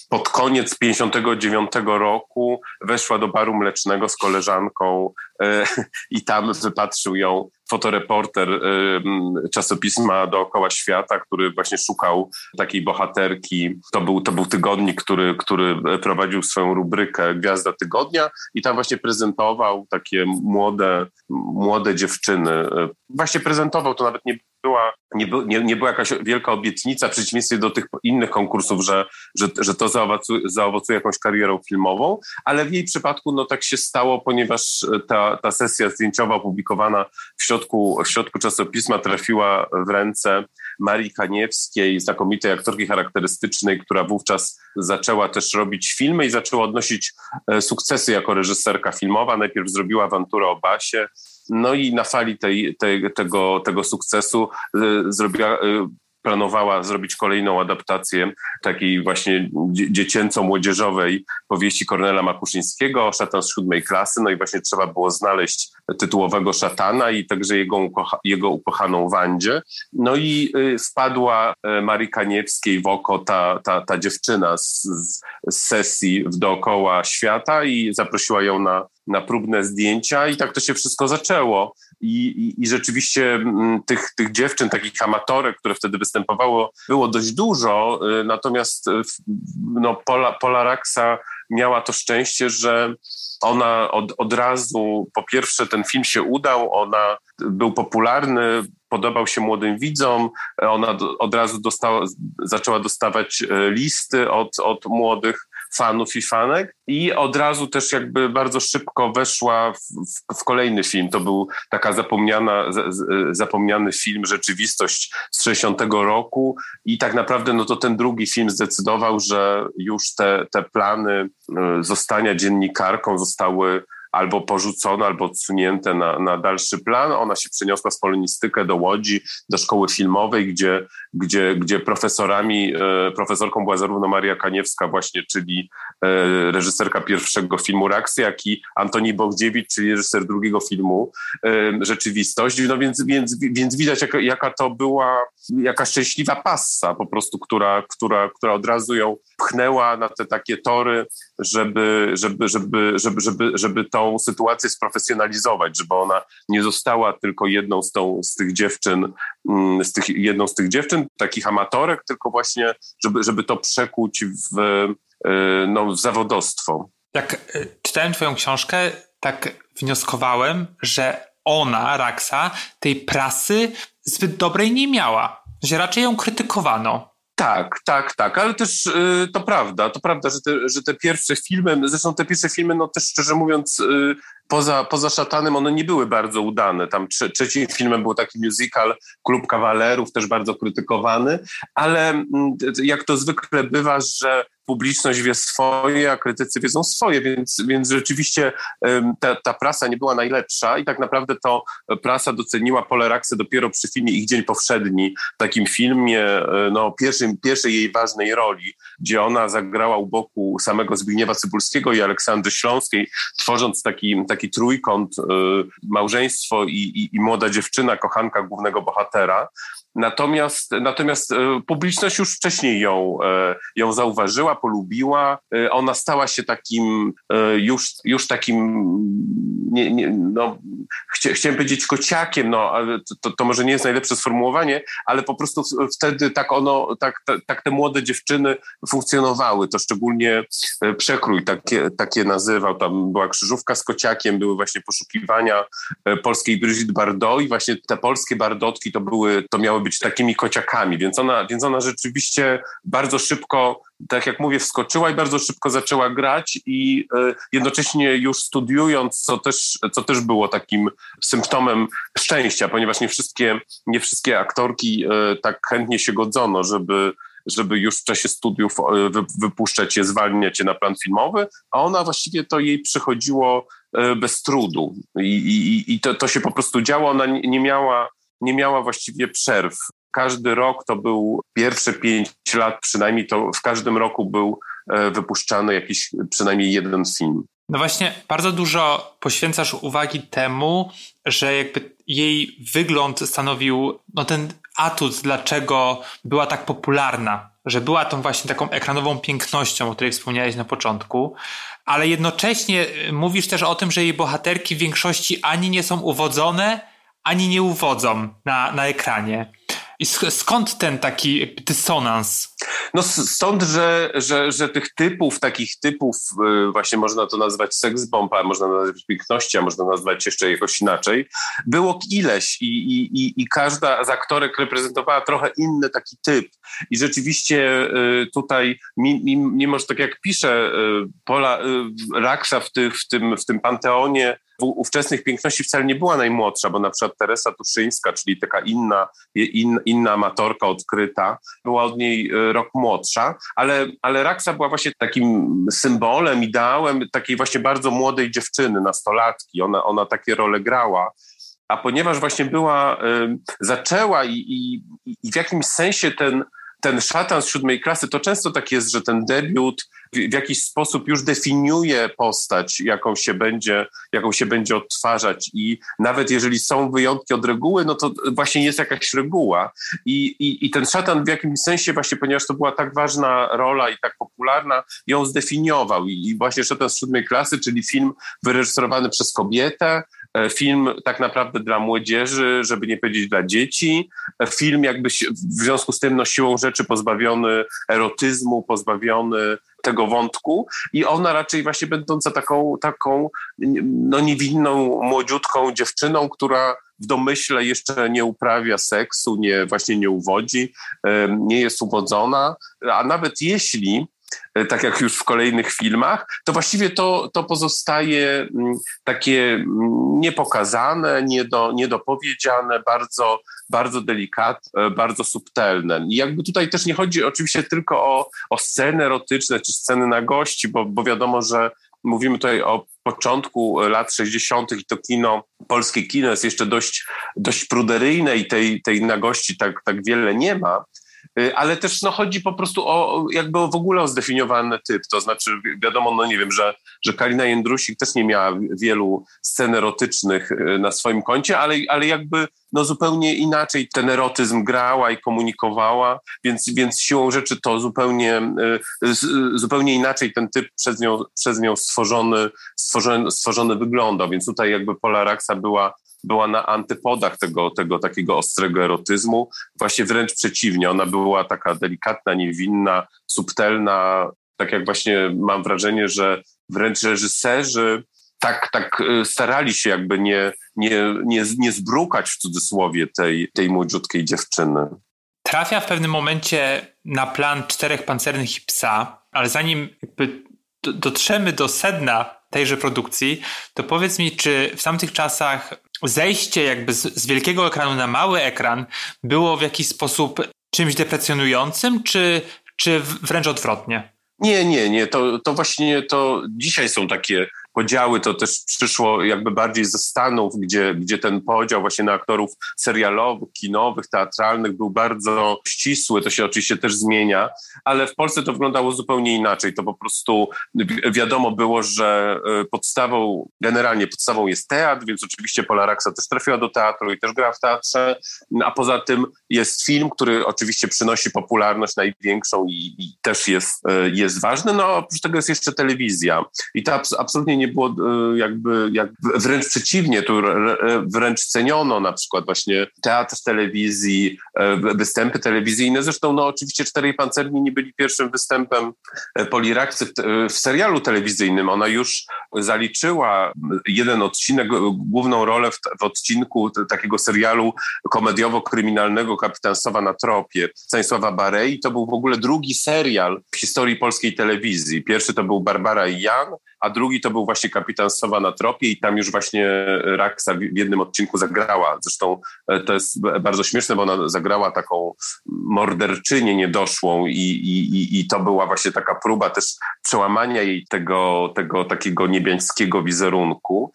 pod koniec 59 roku weszła do baru mlecznego z koleżanką e, i tam wypatrzył ją fotoreporter e, czasopisma dookoła świata, który właśnie szukał takiej bohaterki. To był, to był tygodnik, który, który prowadził swoją rubrykę Gwiazda Tygodnia i tam właśnie prezentował takie młode, młode dziewczyny. Właśnie prezentował, to nawet nie była, nie, by, nie, nie była jakaś wielka obietnica w przeciwieństwie do tych innych konkursów, że, że, że to zaowocuje, zaowocuje jakąś karierą filmową, ale w jej przypadku no tak się stało, ponieważ ta, ta sesja zdjęciowa opublikowana w środku, w środku czasopisma trafiła w ręce Marii Kaniewskiej, znakomitej aktorki charakterystycznej, która wówczas zaczęła też robić filmy i zaczęła odnosić e, sukcesy jako reżyserka filmowa. Najpierw zrobiła awanturę o Basie, no i na fali tej, tej, tego, tego sukcesu y, zrobiła, y, planowała zrobić kolejną adaptację takiej właśnie dziecięco-młodzieżowej powieści Kornela Makuszyńskiego, Szatan z siódmej klasy. No i właśnie trzeba było znaleźć tytułowego szatana i także jego, ukocha, jego ukochaną Wandzie. No i y, wpadła Marii Kaniewskiej w oko ta, ta, ta dziewczyna z, z sesji w dookoła świata i zaprosiła ją na, na próbne zdjęcia i tak to się wszystko zaczęło. I, i, i rzeczywiście mm, tych, tych dziewczyn, takich amatorek, które wtedy występowało, było dość dużo, y, natomiast y, no, Pola, Pola Raxa miała to szczęście, że ona od, od razu, po pierwsze ten film się udał, ona był popularny, podobał się młodym widzom, ona od razu dostała, zaczęła dostawać e, listy od, od młodych fanów i fanek i od razu też jakby bardzo szybko weszła w, w, w kolejny film. To był taka zapomniana, z, z, zapomniany film Rzeczywistość z 60 roku i tak naprawdę no to ten drugi film zdecydował, że już te, te plany e, zostania dziennikarką zostały albo porzucone, albo odsunięte na, na dalszy plan. Ona się przeniosła z polonistykę do Łodzi, do szkoły filmowej, gdzie, gdzie, gdzie profesorami, e, profesorką była zarówno Maria Kaniewska właśnie, czyli e, reżyserka pierwszego filmu Raksy, jak i Antoni Bogdziewicz, czyli reżyser drugiego filmu Rzeczywistość. No więc, więc, więc widać, jaka, jaka to była, jaka szczęśliwa passa po prostu, która, która, która od razu ją pchnęła na te takie tory, żeby, żeby, żeby, żeby, żeby, żeby tą sytuację sprofesjonalizować, żeby ona nie została tylko jedną z, tą, z tych dziewczyn, mm, z tych, jedną z tych dziewczyn, takich amatorek, tylko właśnie, żeby, żeby to przekuć w, e, no, w zawodostwo. Jak e, czytałem twoją książkę, tak wnioskowałem, że ona, Raksa, tej prasy zbyt dobrej nie miała, że raczej ją krytykowano. Tak, tak, tak, ale też y, to prawda, to prawda, że te, że te pierwsze filmy, zresztą te pierwsze filmy, no też szczerze mówiąc, y, poza, poza Szatanem one nie były bardzo udane. Tam trze, trzecim filmem był taki musical Klub Kawalerów, też bardzo krytykowany, ale y, jak to zwykle bywa, że publiczność wie swoje, a krytycy wiedzą swoje, więc, więc rzeczywiście ta, ta prasa nie była najlepsza i tak naprawdę to prasa doceniła Poleraksę dopiero przy filmie Ich Dzień Powszedni, takim filmie, e, no, pierwszym, pierwszej jej ważnej roli, gdzie ona zagrała u boku samego Zbigniewa Cybulskiego i Aleksandry Śląskiej, tworząc taki, taki trójkąt, e, małżeństwo i, i, i młoda dziewczyna, kochanka głównego bohatera. Natomiast, natomiast e, publiczność już wcześniej ją, ją zauważyła, polubiła. E, ona stała się takim, już, już takim, nie, nie, no, chcia, chciałem powiedzieć kociakiem, no, ale to, to może nie jest najlepsze sformułowanie, ale po prostu wtedy tak ono, tak, tak, tak te młode dziewczyny funkcjonowały. To szczególnie przekrój takie, takie nazywał. Tam była krzyżówka z kociakiem, były właśnie poszukiwania polskiej Brigitte Bardot i właśnie te polskie bardotki to były, to miały być takimi kociakami, więc ona, więc ona rzeczywiście bardzo szybko, tak jak mówię, wskoczyła i bardzo szybko zaczęła grać i y, jednocześnie już studiując, co też, co też było takim symptomem szczęścia, ponieważ nie wszystkie, nie wszystkie aktorki y, tak chętnie się godzono, żeby żeby już w czasie studiów wypuszczać je, zwalniać je na plan filmowy, a ona właściwie to jej przychodziło bez trudu i, i, i to, to się po prostu działo. Ona nie miała nie miała właściwie przerw. Każdy rok to był pierwsze pięć lat przynajmniej, to w każdym roku był e, wypuszczany jakiś przynajmniej jeden film. No właśnie, bardzo dużo poświęcasz uwagi temu, że jakby jej wygląd stanowił no ten atut, dlaczego była tak popularna, że była tą właśnie taką ekranową pięknością, o której wspomniałeś na początku, ale jednocześnie mówisz też o tym, że jej bohaterki w większości ani nie są uwodzone, ani nie uwodzą na, na ekranie. I skąd ten taki dysonans? No stąd, że, że, że tych typów, takich typów, y, właśnie można to nazwać seksbomb, a można nazwać piękności, a można nazwać jeszcze jakoś inaczej, było ileś i, i, i, i każda z aktorek reprezentowała trochę inny taki typ. I rzeczywiście y, tutaj, mimo że tak jak pisze y, Pola Raksa w, ty, w, tym, w tym panteonie ówczesnych piękności wcale nie była najmłodsza, bo na przykład Teresa Tuszyńska, czyli taka inna, in, inna amatorka odkryta, była od niej e, rok młodsza, ale, ale Raksa była właśnie takim symbolem, ideałem takiej właśnie bardzo młodej dziewczyny, nastolatki. Ona, ona takie role grała. A ponieważ właśnie była, y, zaczęła i, i, i w jakimś sensie ten, ten szatan z siódmej klasy, to często tak jest, że ten debiut w jakiś sposób już definiuje postać, jaką się będzie, jaką się będzie odtwarzać. I nawet jeżeli są wyjątki od reguły, no to właśnie jest jakaś reguła. I, i, i ten szatan w jakimś sensie właśnie, ponieważ to była tak ważna rola i tak popularna, ją zdefiniował. I, i właśnie szatan z siódmej klasy, czyli film wyreżyserowany przez kobietę, film tak naprawdę dla młodzieży, żeby nie powiedzieć dla dzieci, e, film jakby w związku z tym no siłą rzeczy pozbawiony erotyzmu, pozbawiony tego wątku. I ona raczej właśnie będąca taką, taką no niewinną, młodziutką dziewczyną, która w domyśle jeszcze nie uprawia seksu, nie, właśnie nie uwodzi, nie jest uwodzona, a nawet jeśli e, tak jak już w kolejnych filmach, to właściwie to, to pozostaje mm, takie mm, niepokazane, niedo, niedopowiedziane, bardzo bardzo delikatne, bardzo subtelne. I jakby tutaj też nie chodzi oczywiście tylko o, o sceny erotyczne czy sceny na gości, bo, bo wiadomo, że mówimy tutaj o początku lat 60. i to kino, polskie kino jest jeszcze dość, dość pruderyjne i tej, tej nagości tak, tak wiele nie ma, ale też no, chodzi po prostu o jakby w ogóle o zdefiniowany typ, to znaczy wiadomo, no nie wiem, że, że Kalina Jędrusik też nie miała wielu scen erotycznych y, na swoim koncie, ale, ale jakby no zupełnie inaczej ten erotyzm grała i komunikowała, więc, więc siłą rzeczy to zupełnie, y, zupełnie inaczej ten typ przez nią, przez nią stworzony, stworzony, stworzony wyglądał, więc tutaj jakby Pola Raxa była była na antypodach tego, tego takiego ostrego erotyzmu. Właśnie wręcz przeciwnie, ona była taka delikatna, niewinna, subtelna. Tak jak właśnie mam wrażenie, że wręcz reżyserzy tak, tak y, starali się jakby nie, nie, nie, nie zbrukać w cudzysłowie tej, tej młodziutkiej dziewczyny. Trafia w pewnym momencie na plan czterech pancernych i psa, ale zanim dotrzemy do sedna tejże produkcji, to powiedz mi, czy w tamtych czasach zejście jakby z, z wielkiego ekranu na mały ekran było w jakiś sposób czymś deprecjonującym, czy, czy wręcz odwrotnie? Nie, nie, nie. To, to właśnie to dzisiaj są takie podziały, to też przyszło jakby bardziej ze Stanów, gdzie, gdzie ten podział właśnie na aktorów serialowych, kinowych, teatralnych był bardzo ścisły. To się oczywiście też zmienia, ale w Polsce to wyglądało zupełnie inaczej. To po prostu wiadomo było, że e, podstawą, generalnie podstawą jest teatr, więc oczywiście Pola Raksa też trafiła do teatru i też gra w teatrze, a poza tym jest film, który oczywiście przynosi popularność największą i, i też jest, e, jest ważny. No oprócz tego jest jeszcze telewizja i to absolutnie nie nie było e, jakby, jakby wręcz przeciwnie, tu wręcz ceniono na przykład właśnie teatr telewizji, e, występy telewizyjne. Zresztą no oczywiście Czterej Pancerni nie byli pierwszym występem e, Polirakcy w, w serialu telewizyjnym. Ona już zaliczyła jeden odcinek, główną rolę w, w odcinku takiego serialu komediowo-kryminalnego Kapitan Sowa na tropie Stanisława Barei. To był w ogóle drugi serial w historii polskiej telewizji. Pierwszy to był Barbara i Jan, a drugi to był właśnie Kapitan Sowa na tropie i tam już właśnie Raksa w jednym odcinku zagrała. Zresztą e, to jest bardzo śmieszne, bo ona zagrała taką morderczynię niedoszłą i, i, i to była właśnie taka próba też przełamania jej tego, tego takiego niebiańskiego wizerunku.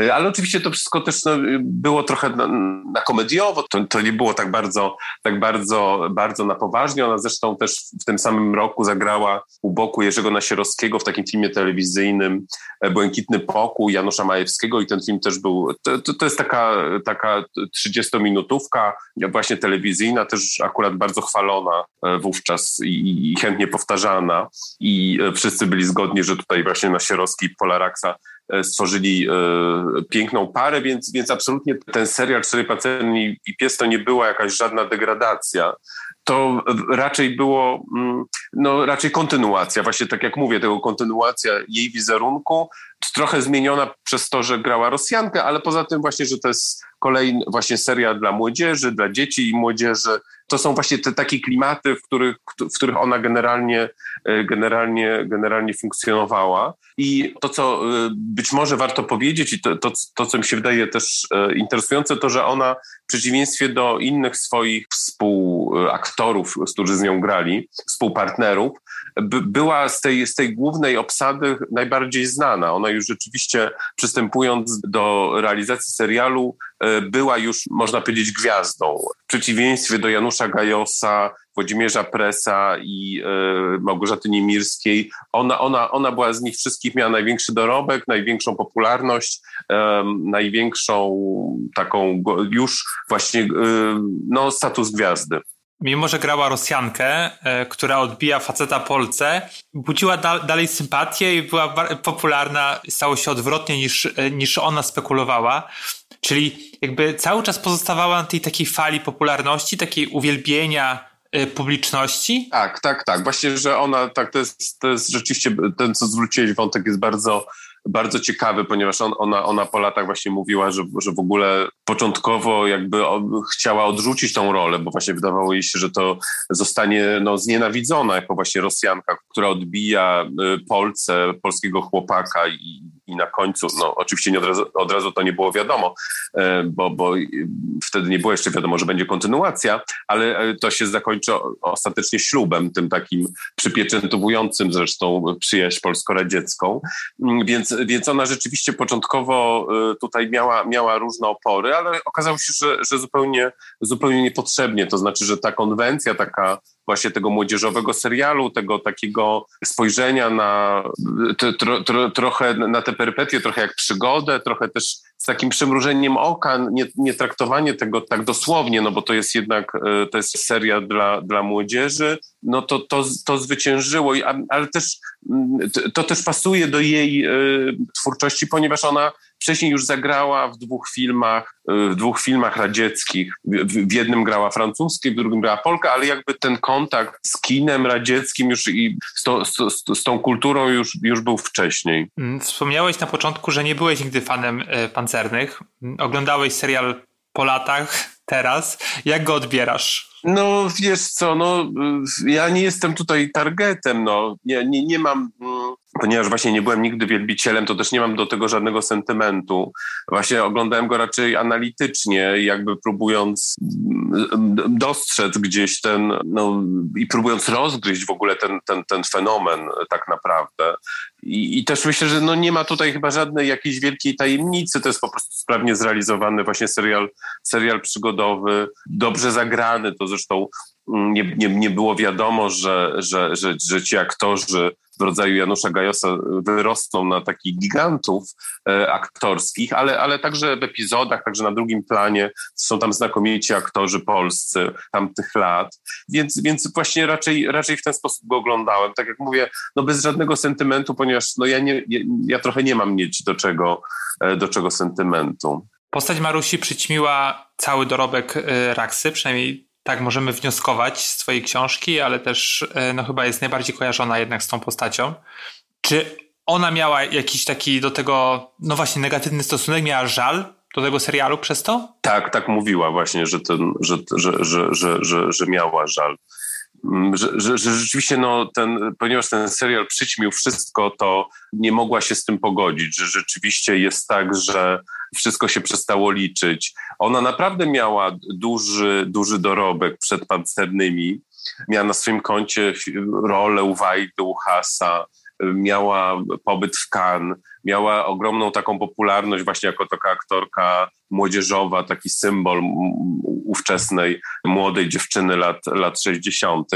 E, ale oczywiście to wszystko też no, było trochę na, na komediowo, to, to, nie było tak bardzo, tak bardzo, bardzo na poważnie. Ona zresztą też w tym samym roku zagrała u boku Jerzego Nasierowskiego w takim filmie telewizyjnym e, Błękitny Pokój Janusza Majewskiego i ten film też był, to, to jest taka, taka 30-minutówka właśnie telewizyjna, też akurat bardzo chwalona e, wówczas i, i chętnie powtarzana i wszyscy byli zgodni, że tutaj właśnie Nasierowski i Polaraksa E, stworzyli e, piękną parę, więc, więc absolutnie ten serial Cztery Pancerni i Pies to nie była jakaś żadna degradacja. To raczej było, mm, no raczej kontynuacja, właśnie tak jak mówię, tego kontynuacja jej wizerunku, trochę zmieniona przez to, że grała Rosjankę, ale poza tym właśnie, że to jest kolejny właśnie serial dla młodzieży, dla dzieci i młodzieży. To są właśnie te takie klimaty, w których, w których ona generalnie, e, generalnie, generalnie funkcjonowała. I to, co e, być może warto powiedzieć i to, to, to co mi się wydaje też e, interesujące, to, że ona w przeciwieństwie do innych swoich współaktorów, którzy z nią grali, współpartnerów, była z tej, z tej głównej obsady najbardziej znana. Ona już rzeczywiście przystępując do realizacji serialu e, była już, można powiedzieć, gwiazdą. W przeciwieństwie do Janusza Gajosa, Włodzimierza Presa i e, Małgorzaty Niemirskiej, ona, ona, ona była z nich wszystkich, miała największy dorobek, największą popularność, największą taką już właśnie e, no, status gwiazdy mimo że grała Rosjankę, e, która odbija faceta Polce, budziła da dalej sympatię i była popularna, stało się odwrotnie niż, e, niż ona spekulowała. Czyli jakby cały czas pozostawała na tej takiej fali popularności, takiej uwielbienia e, publiczności. Tak, tak, tak. Właśnie, że ona, tak, to jest, to jest rzeczywiście, ten co zwróciłeś wątek jest bardzo bardzo ciekawy, ponieważ on, ona, ona po latach właśnie mówiła, że, że w ogóle początkowo jakby chciała odrzucić tą rolę, bo właśnie wydawało jej się, że to zostanie no, znienawidzona jako właśnie Rosjanka, która odbija y, Polsce, polskiego chłopaka i i na końcu, no oczywiście nie od razu, od razu to nie było wiadomo, e, bo, bo wtedy nie było jeszcze wiadomo, że będzie kontynuacja, ale e, to się zakończy ostatecznie ślubem, tym takim przypieczętowującym zresztą przyjaźń polsko-radziecką, mm, więc, więc ona rzeczywiście początkowo e, tutaj miała, miała różne opory, ale okazało się, że, że zupełnie, zupełnie niepotrzebnie, to znaczy, że ta konwencja taka właśnie tego młodzieżowego serialu, tego takiego spojrzenia na tro, tro, trochę na te perypetie, trochę jak przygodę, trochę też z takim przymrużeniem oka, nie, nie traktowanie tego tak dosłownie, no bo to jest jednak, e, to jest seria dla, dla młodzieży, no to, to, to zwyciężyło, ale też to też pasuje do jej e, twórczości, ponieważ ona Wcześniej już zagrała w dwóch filmach, y, w dwóch filmach radzieckich. W jednym grała francuskie, w drugim grała Polka, ale jakby ten kontakt z kinem radzieckim już i z, to, z, z, tą kulturą już, już był wcześniej. Mm, wspomniałeś na początku, że nie byłeś nigdy fanem e, pancernych. Oglądałeś serial po latach, teraz. Jak go odbierasz? No wiesz co, no ja nie jestem tutaj targetem, no nie, nie, nie mam, mm, ponieważ właśnie nie byłem nigdy wielbicielem, to też nie mam do tego żadnego sentymentu. Właśnie oglądałem go raczej analitycznie, jakby próbując mm, dostrzec gdzieś ten, no i próbując rozgryźć w ogóle ten, ten, ten fenomen tak naprawdę. I, I, też myślę, że no nie ma tutaj chyba żadnej jakiejś wielkiej tajemnicy, to jest po prostu sprawnie zrealizowany właśnie serial, serial przygodowy, dobrze zagrany, to zresztą mm, nie, nie, nie było wiadomo, że, że, że, że ci aktorzy w rodzaju Janusza Gajosa wyrosną na takich gigantów e, aktorskich, ale, ale także w epizodach, także na drugim planie są tam znakomici aktorzy polscy tamtych lat, więc, więc właśnie raczej, raczej w ten sposób go oglądałem. Tak jak mówię, no bez żadnego sentymentu, ponieważ no ja, nie, ja, trochę nie mam mieć do czego, e, do czego sentymentu. Postać Marusi przyćmiła cały dorobek e, Raksy, przynajmniej tak możemy wnioskować z twojej książki, ale też e, no chyba jest najbardziej kojarzona jednak z tą postacią. Czy ona miała jakiś taki do tego, no właśnie negatywny stosunek, miała żal do tego serialu przez to? Tak, tak mówiła właśnie, że, ten, że, że, że, że, że, że miała żal. Mm, że, że, że, rzeczywiście, no, ten, ponieważ ten serial przyćmił wszystko, to nie mogła się z tym pogodzić, że rzeczywiście jest tak, że wszystko się przestało liczyć. Ona naprawdę miała duży, duży dorobek przed pancernymi. Miała na swoim koncie rolę u Wajdy, u Hasa, miała pobyt w Cannes, miała ogromną taką popularność właśnie jako taka aktorka młodzieżowa, taki symbol ówczesnej młodej dziewczyny lat, lat 60.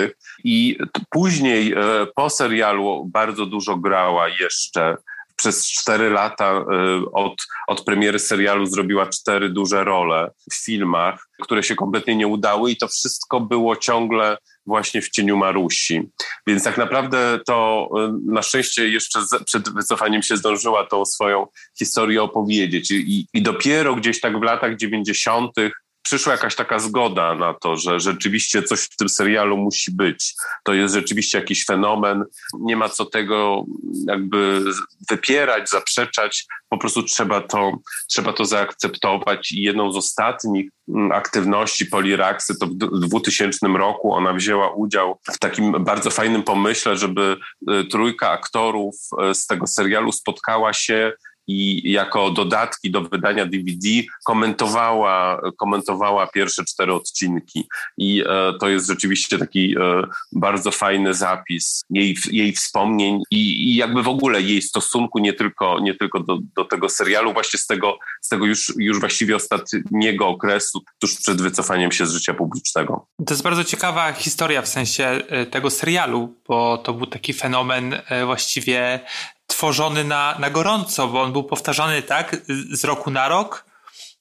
I później e, po serialu bardzo dużo grała jeszcze przez cztery lata e, od, od premiery serialu zrobiła cztery duże role w filmach, które się kompletnie nie udały i to wszystko było ciągle właśnie w cieniu Marusi. Więc tak naprawdę to e, na szczęście jeszcze przed wycofaniem się zdążyła tą swoją historię opowiedzieć i, i dopiero gdzieś tak w latach dziewięćdziesiątych przyszła jakaś taka zgoda na to, że rzeczywiście coś w tym serialu musi być. To jest rzeczywiście jakiś fenomen. Nie ma co tego jakby wypierać, zaprzeczać. Po prostu trzeba to, trzeba to zaakceptować. I jedną z ostatnich mm, aktywności Poliraksy to w 2000 roku ona wzięła udział w takim bardzo fajnym pomyśle, żeby y, trójka aktorów y, z tego serialu spotkała się i jako dodatki do wydania DVD komentowała, komentowała pierwsze cztery odcinki. I e, to jest rzeczywiście taki e, bardzo fajny zapis jej, jej wspomnień i, i, jakby w ogóle jej stosunku nie tylko, nie tylko do, do tego serialu, właśnie z tego, z tego już, już właściwie ostatniego okresu, tuż przed wycofaniem się z życia publicznego. To jest bardzo ciekawa historia w sensie e, tego serialu, bo to był taki fenomen właściwie tworzony na, na gorąco, bo on był powtarzany tak z roku na rok.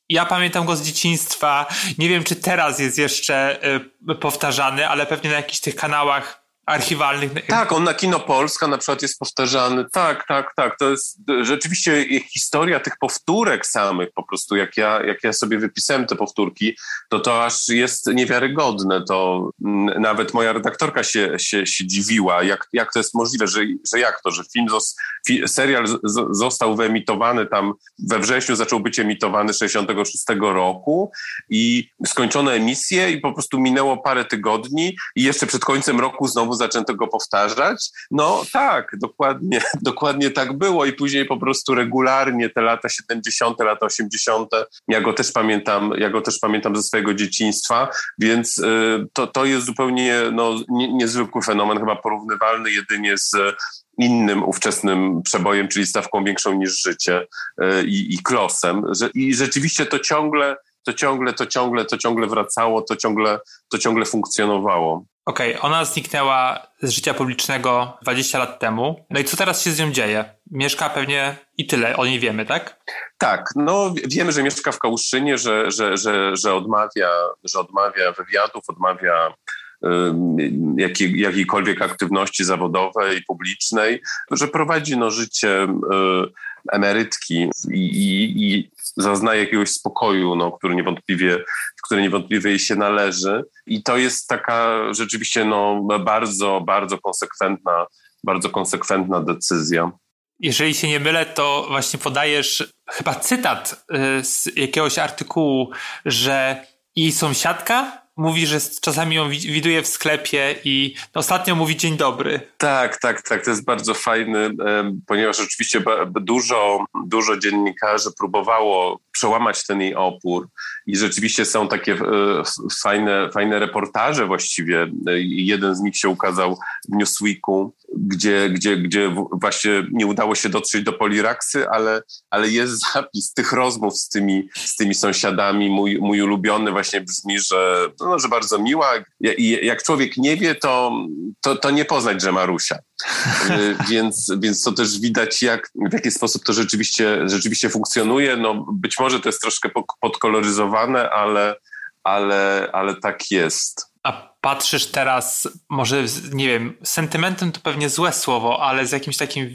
Ja pamiętam go z dzieciństwa. Nie wiem, czy teraz jest jeszcze y, powtarzany, ale pewnie na jakichś tych kanałach archiwalnych. Tak, on na Kino Polska na przykład jest powtarzany. Tak, tak, tak. To jest rzeczywiście historia tych powtórek samych po prostu. Jak ja, jak ja sobie wypisałem te powtórki, to to aż jest niewiarygodne. To nawet moja redaktorka się, się, się dziwiła, jak, jak to jest możliwe, że, że jak to, że film, zos, serial został wyemitowany tam we wrześniu, zaczął być emitowany 66 roku i skończono emisję i po prostu minęło parę tygodni i jeszcze przed końcem roku znowu zaczęto go powtarzać. No tak, dokładnie, dokładnie tak było i później po prostu regularnie te lata 70., lata 80., ja go też pamiętam, ja go też pamiętam ze swojego dzieciństwa, więc y, to, to jest zupełnie no, nie, niezwykły fenomen, chyba porównywalny jedynie z innym ówczesnym przebojem, czyli stawką większą niż życie y, i, i klosem. I rzeczywiście to ciągle to ciągle, to ciągle, to ciągle wracało, to ciągle, to ciągle funkcjonowało. Okej, okay, ona zniknęła z życia publicznego 20 lat temu. No i co teraz się z nią dzieje? Mieszka pewnie i tyle, o niej wiemy, tak? Tak, no wiemy, że mieszka w Kałuszynie, że, że, że, że, odmawia, że odmawia wywiadów, odmawia jakiej, jakiejkolwiek aktywności zawodowej, publicznej, że prowadzi no, życie emerytki i, i, i zaznaje jakiegoś spokoju, no, który niewątpliwie, który niewątpliwie jej się należy. I to jest taka rzeczywiście no, bardzo, bardzo konsekwentna, bardzo konsekwentna decyzja. Jeżeli się nie mylę, to właśnie podajesz chyba cytat y, z jakiegoś artykułu, że jej sąsiadka mówi, że czasami ją widuje w sklepie i ostatnio mówi dzień dobry. Tak, tak, tak. To jest bardzo fajny, ponieważ oczywiście dużo, dużo dziennikarzy próbowało przełamać ten jej opór i rzeczywiście są takie e, fajne, fajne reportaże właściwie. Jeden z nich się ukazał w Newsweeku, gdzie, gdzie, gdzie właśnie nie udało się dotrzeć do Poliraksy, ale, ale jest zapis tych rozmów z tymi, z tymi sąsiadami. Mój, mój ulubiony właśnie brzmi, że, no, że bardzo miła. I jak człowiek nie wie, to, to, to nie poznać, że Marusia. Y, więc, więc to też widać, jak, w jaki sposób to rzeczywiście, rzeczywiście funkcjonuje. No, być może to jest troszkę podkoloryzowane, ale, ale, ale tak jest. A patrzysz teraz, może nie wiem, sentymentem to pewnie złe słowo, ale z jakimś takim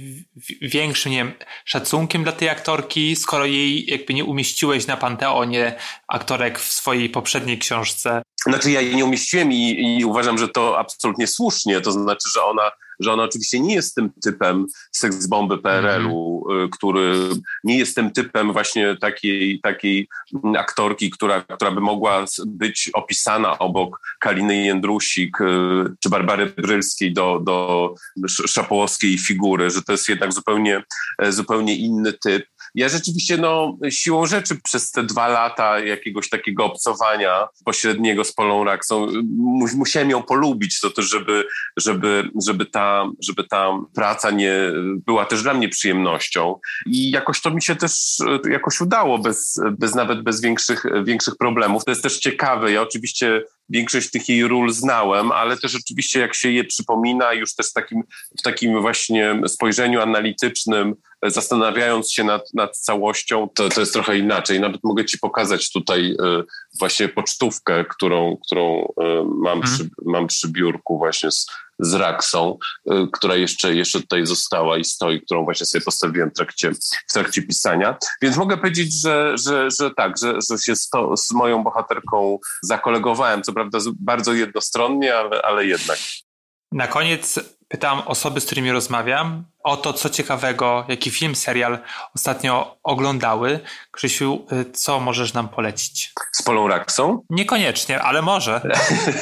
większym, nie wiem, szacunkiem dla tej aktorki, skoro jej jakby nie umieściłeś na panteonie aktorek w swojej poprzedniej książce? Znaczy ja jej nie umieściłem i, i uważam, że to absolutnie słusznie, to znaczy, że ona że ona oczywiście nie jest tym typem seksbomby PRL-u, mm. który nie jest tym typem właśnie takiej, takiej aktorki, która, która by mogła być opisana obok Kaliny Jędrusik y, czy Barbary Brylskiej do, do szapołowskiej figury, że to jest jednak zupełnie, e, zupełnie inny typ. Ja rzeczywiście no, siłą rzeczy przez te dwa lata jakiegoś takiego obcowania pośredniego z Polą Raksą musiałem ją polubić, to też, żeby, żeby, żeby, ta, żeby ta praca nie była też dla mnie przyjemnością. I jakoś to mi się też jakoś udało, bez, bez nawet bez większych, większych problemów. To jest też ciekawe. Ja oczywiście większość tych jej ról znałem, ale też oczywiście jak się je przypomina już też w takim, w takim właśnie spojrzeniu analitycznym, zastanawiając się nad, nad całością, to, to jest trochę inaczej. Nawet mogę ci pokazać tutaj y, właśnie pocztówkę, którą, którą y, mam, hmm. przy, mam przy biurku właśnie z, z Raksą, y, która jeszcze, jeszcze tutaj została i stoi, którą właśnie sobie postawiłem w trakcie, w trakcie pisania. Więc mogę powiedzieć, że, że, że tak, że, że się z, to, z moją bohaterką zakolegowałem, co prawda bardzo jednostronnie, ale, ale jednak. Na koniec pytam osoby, z którymi rozmawiam, o to, co ciekawego, jaki film, serial ostatnio oglądały. Krzysiu, y, co możesz nam polecić? Z Polą Raksą? Niekoniecznie, ale może.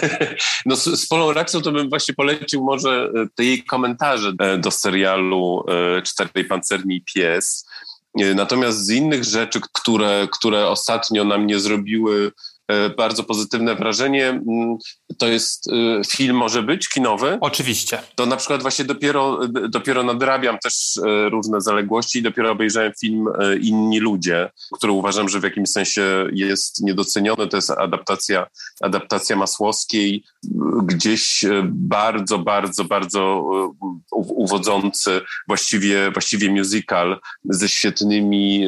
no z, z Polą Raksą to bym właśnie polecił może y, te jej komentarze e, do serialu e, Czterej Pancerni Pies. E, natomiast z innych rzeczy, które, które ostatnio na mnie zrobiły bardzo pozytywne wrażenie. Mm, to jest e, film może być kinowy? Oczywiście. To na przykład właśnie dopiero, dopiero nadrabiam też e, różne zaległości i dopiero obejrzałem film Inni ludzie, który uważam, że w jakimś sensie jest niedoceniony. To jest adaptacja, adaptacja Masłowskiej, gdzieś bardzo, bardzo, bardzo uwodzący, właściwie, właściwie musical ze świetnymi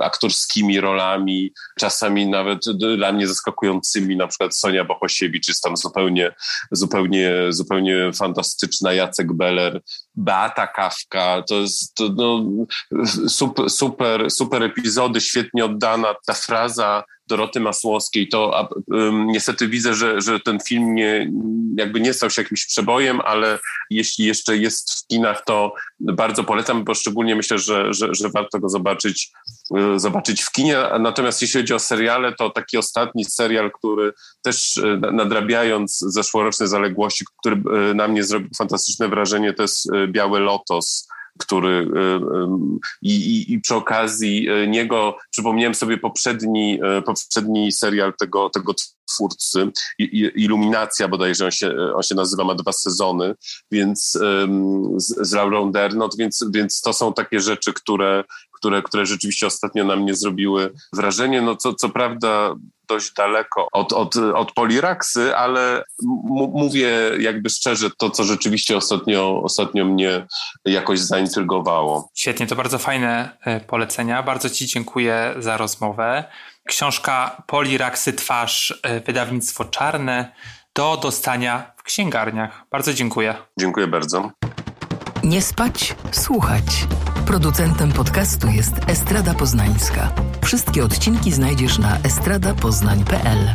aktorskimi rolami, czasami nawet dla mnie mnie zaskakującymi, na przykład Sonia Bohosiewicz jest tam zupełnie, zupełnie, zupełnie fantastyczna, Jacek Beller Beata Kawka, to jest to, no, super, super, super epizody, świetnie oddana ta fraza Doroty Masłowskiej, to um, niestety widzę, że, że ten film nie, jakby nie stał się jakimś przebojem, ale jeśli jeszcze jest w kinach, to bardzo polecam, bo szczególnie myślę, że, że, że warto go zobaczyć, e, zobaczyć w kinie. Natomiast jeśli chodzi o seriale, to taki ostatni serial, który też e, nadrabiając zeszłoroczne zaległości, który e, na mnie zrobił fantastyczne wrażenie, to jest Biały Lotos który i, i, i, przy okazji niego przypomniałem sobie poprzedni, poprzedni serial tego, tego twórcy, Iluminacja bodajże on się, on się nazywa, ma dwa sezony, więc z, z Laurą Dernot, więc, więc to są takie rzeczy, które, które, które rzeczywiście ostatnio na mnie zrobiły wrażenie. No co, co prawda dość daleko od, od, od poliraksy, ale mówię jakby szczerze to, co rzeczywiście ostatnio, ostatnio mnie jakoś zaintrygowało. Świetnie, to bardzo fajne e, polecenia. Bardzo Ci dziękuję za rozmowę. Książka Poliraksy Twarz, e, wydawnictwo Czarne, do dostania w księgarniach. Bardzo dziękuję. Dziękuję bardzo. Nie spać, słuchać. Producentem podcastu jest Estrada Poznańska. Wszystkie odcinki znajdziesz na estradapoznań.pl.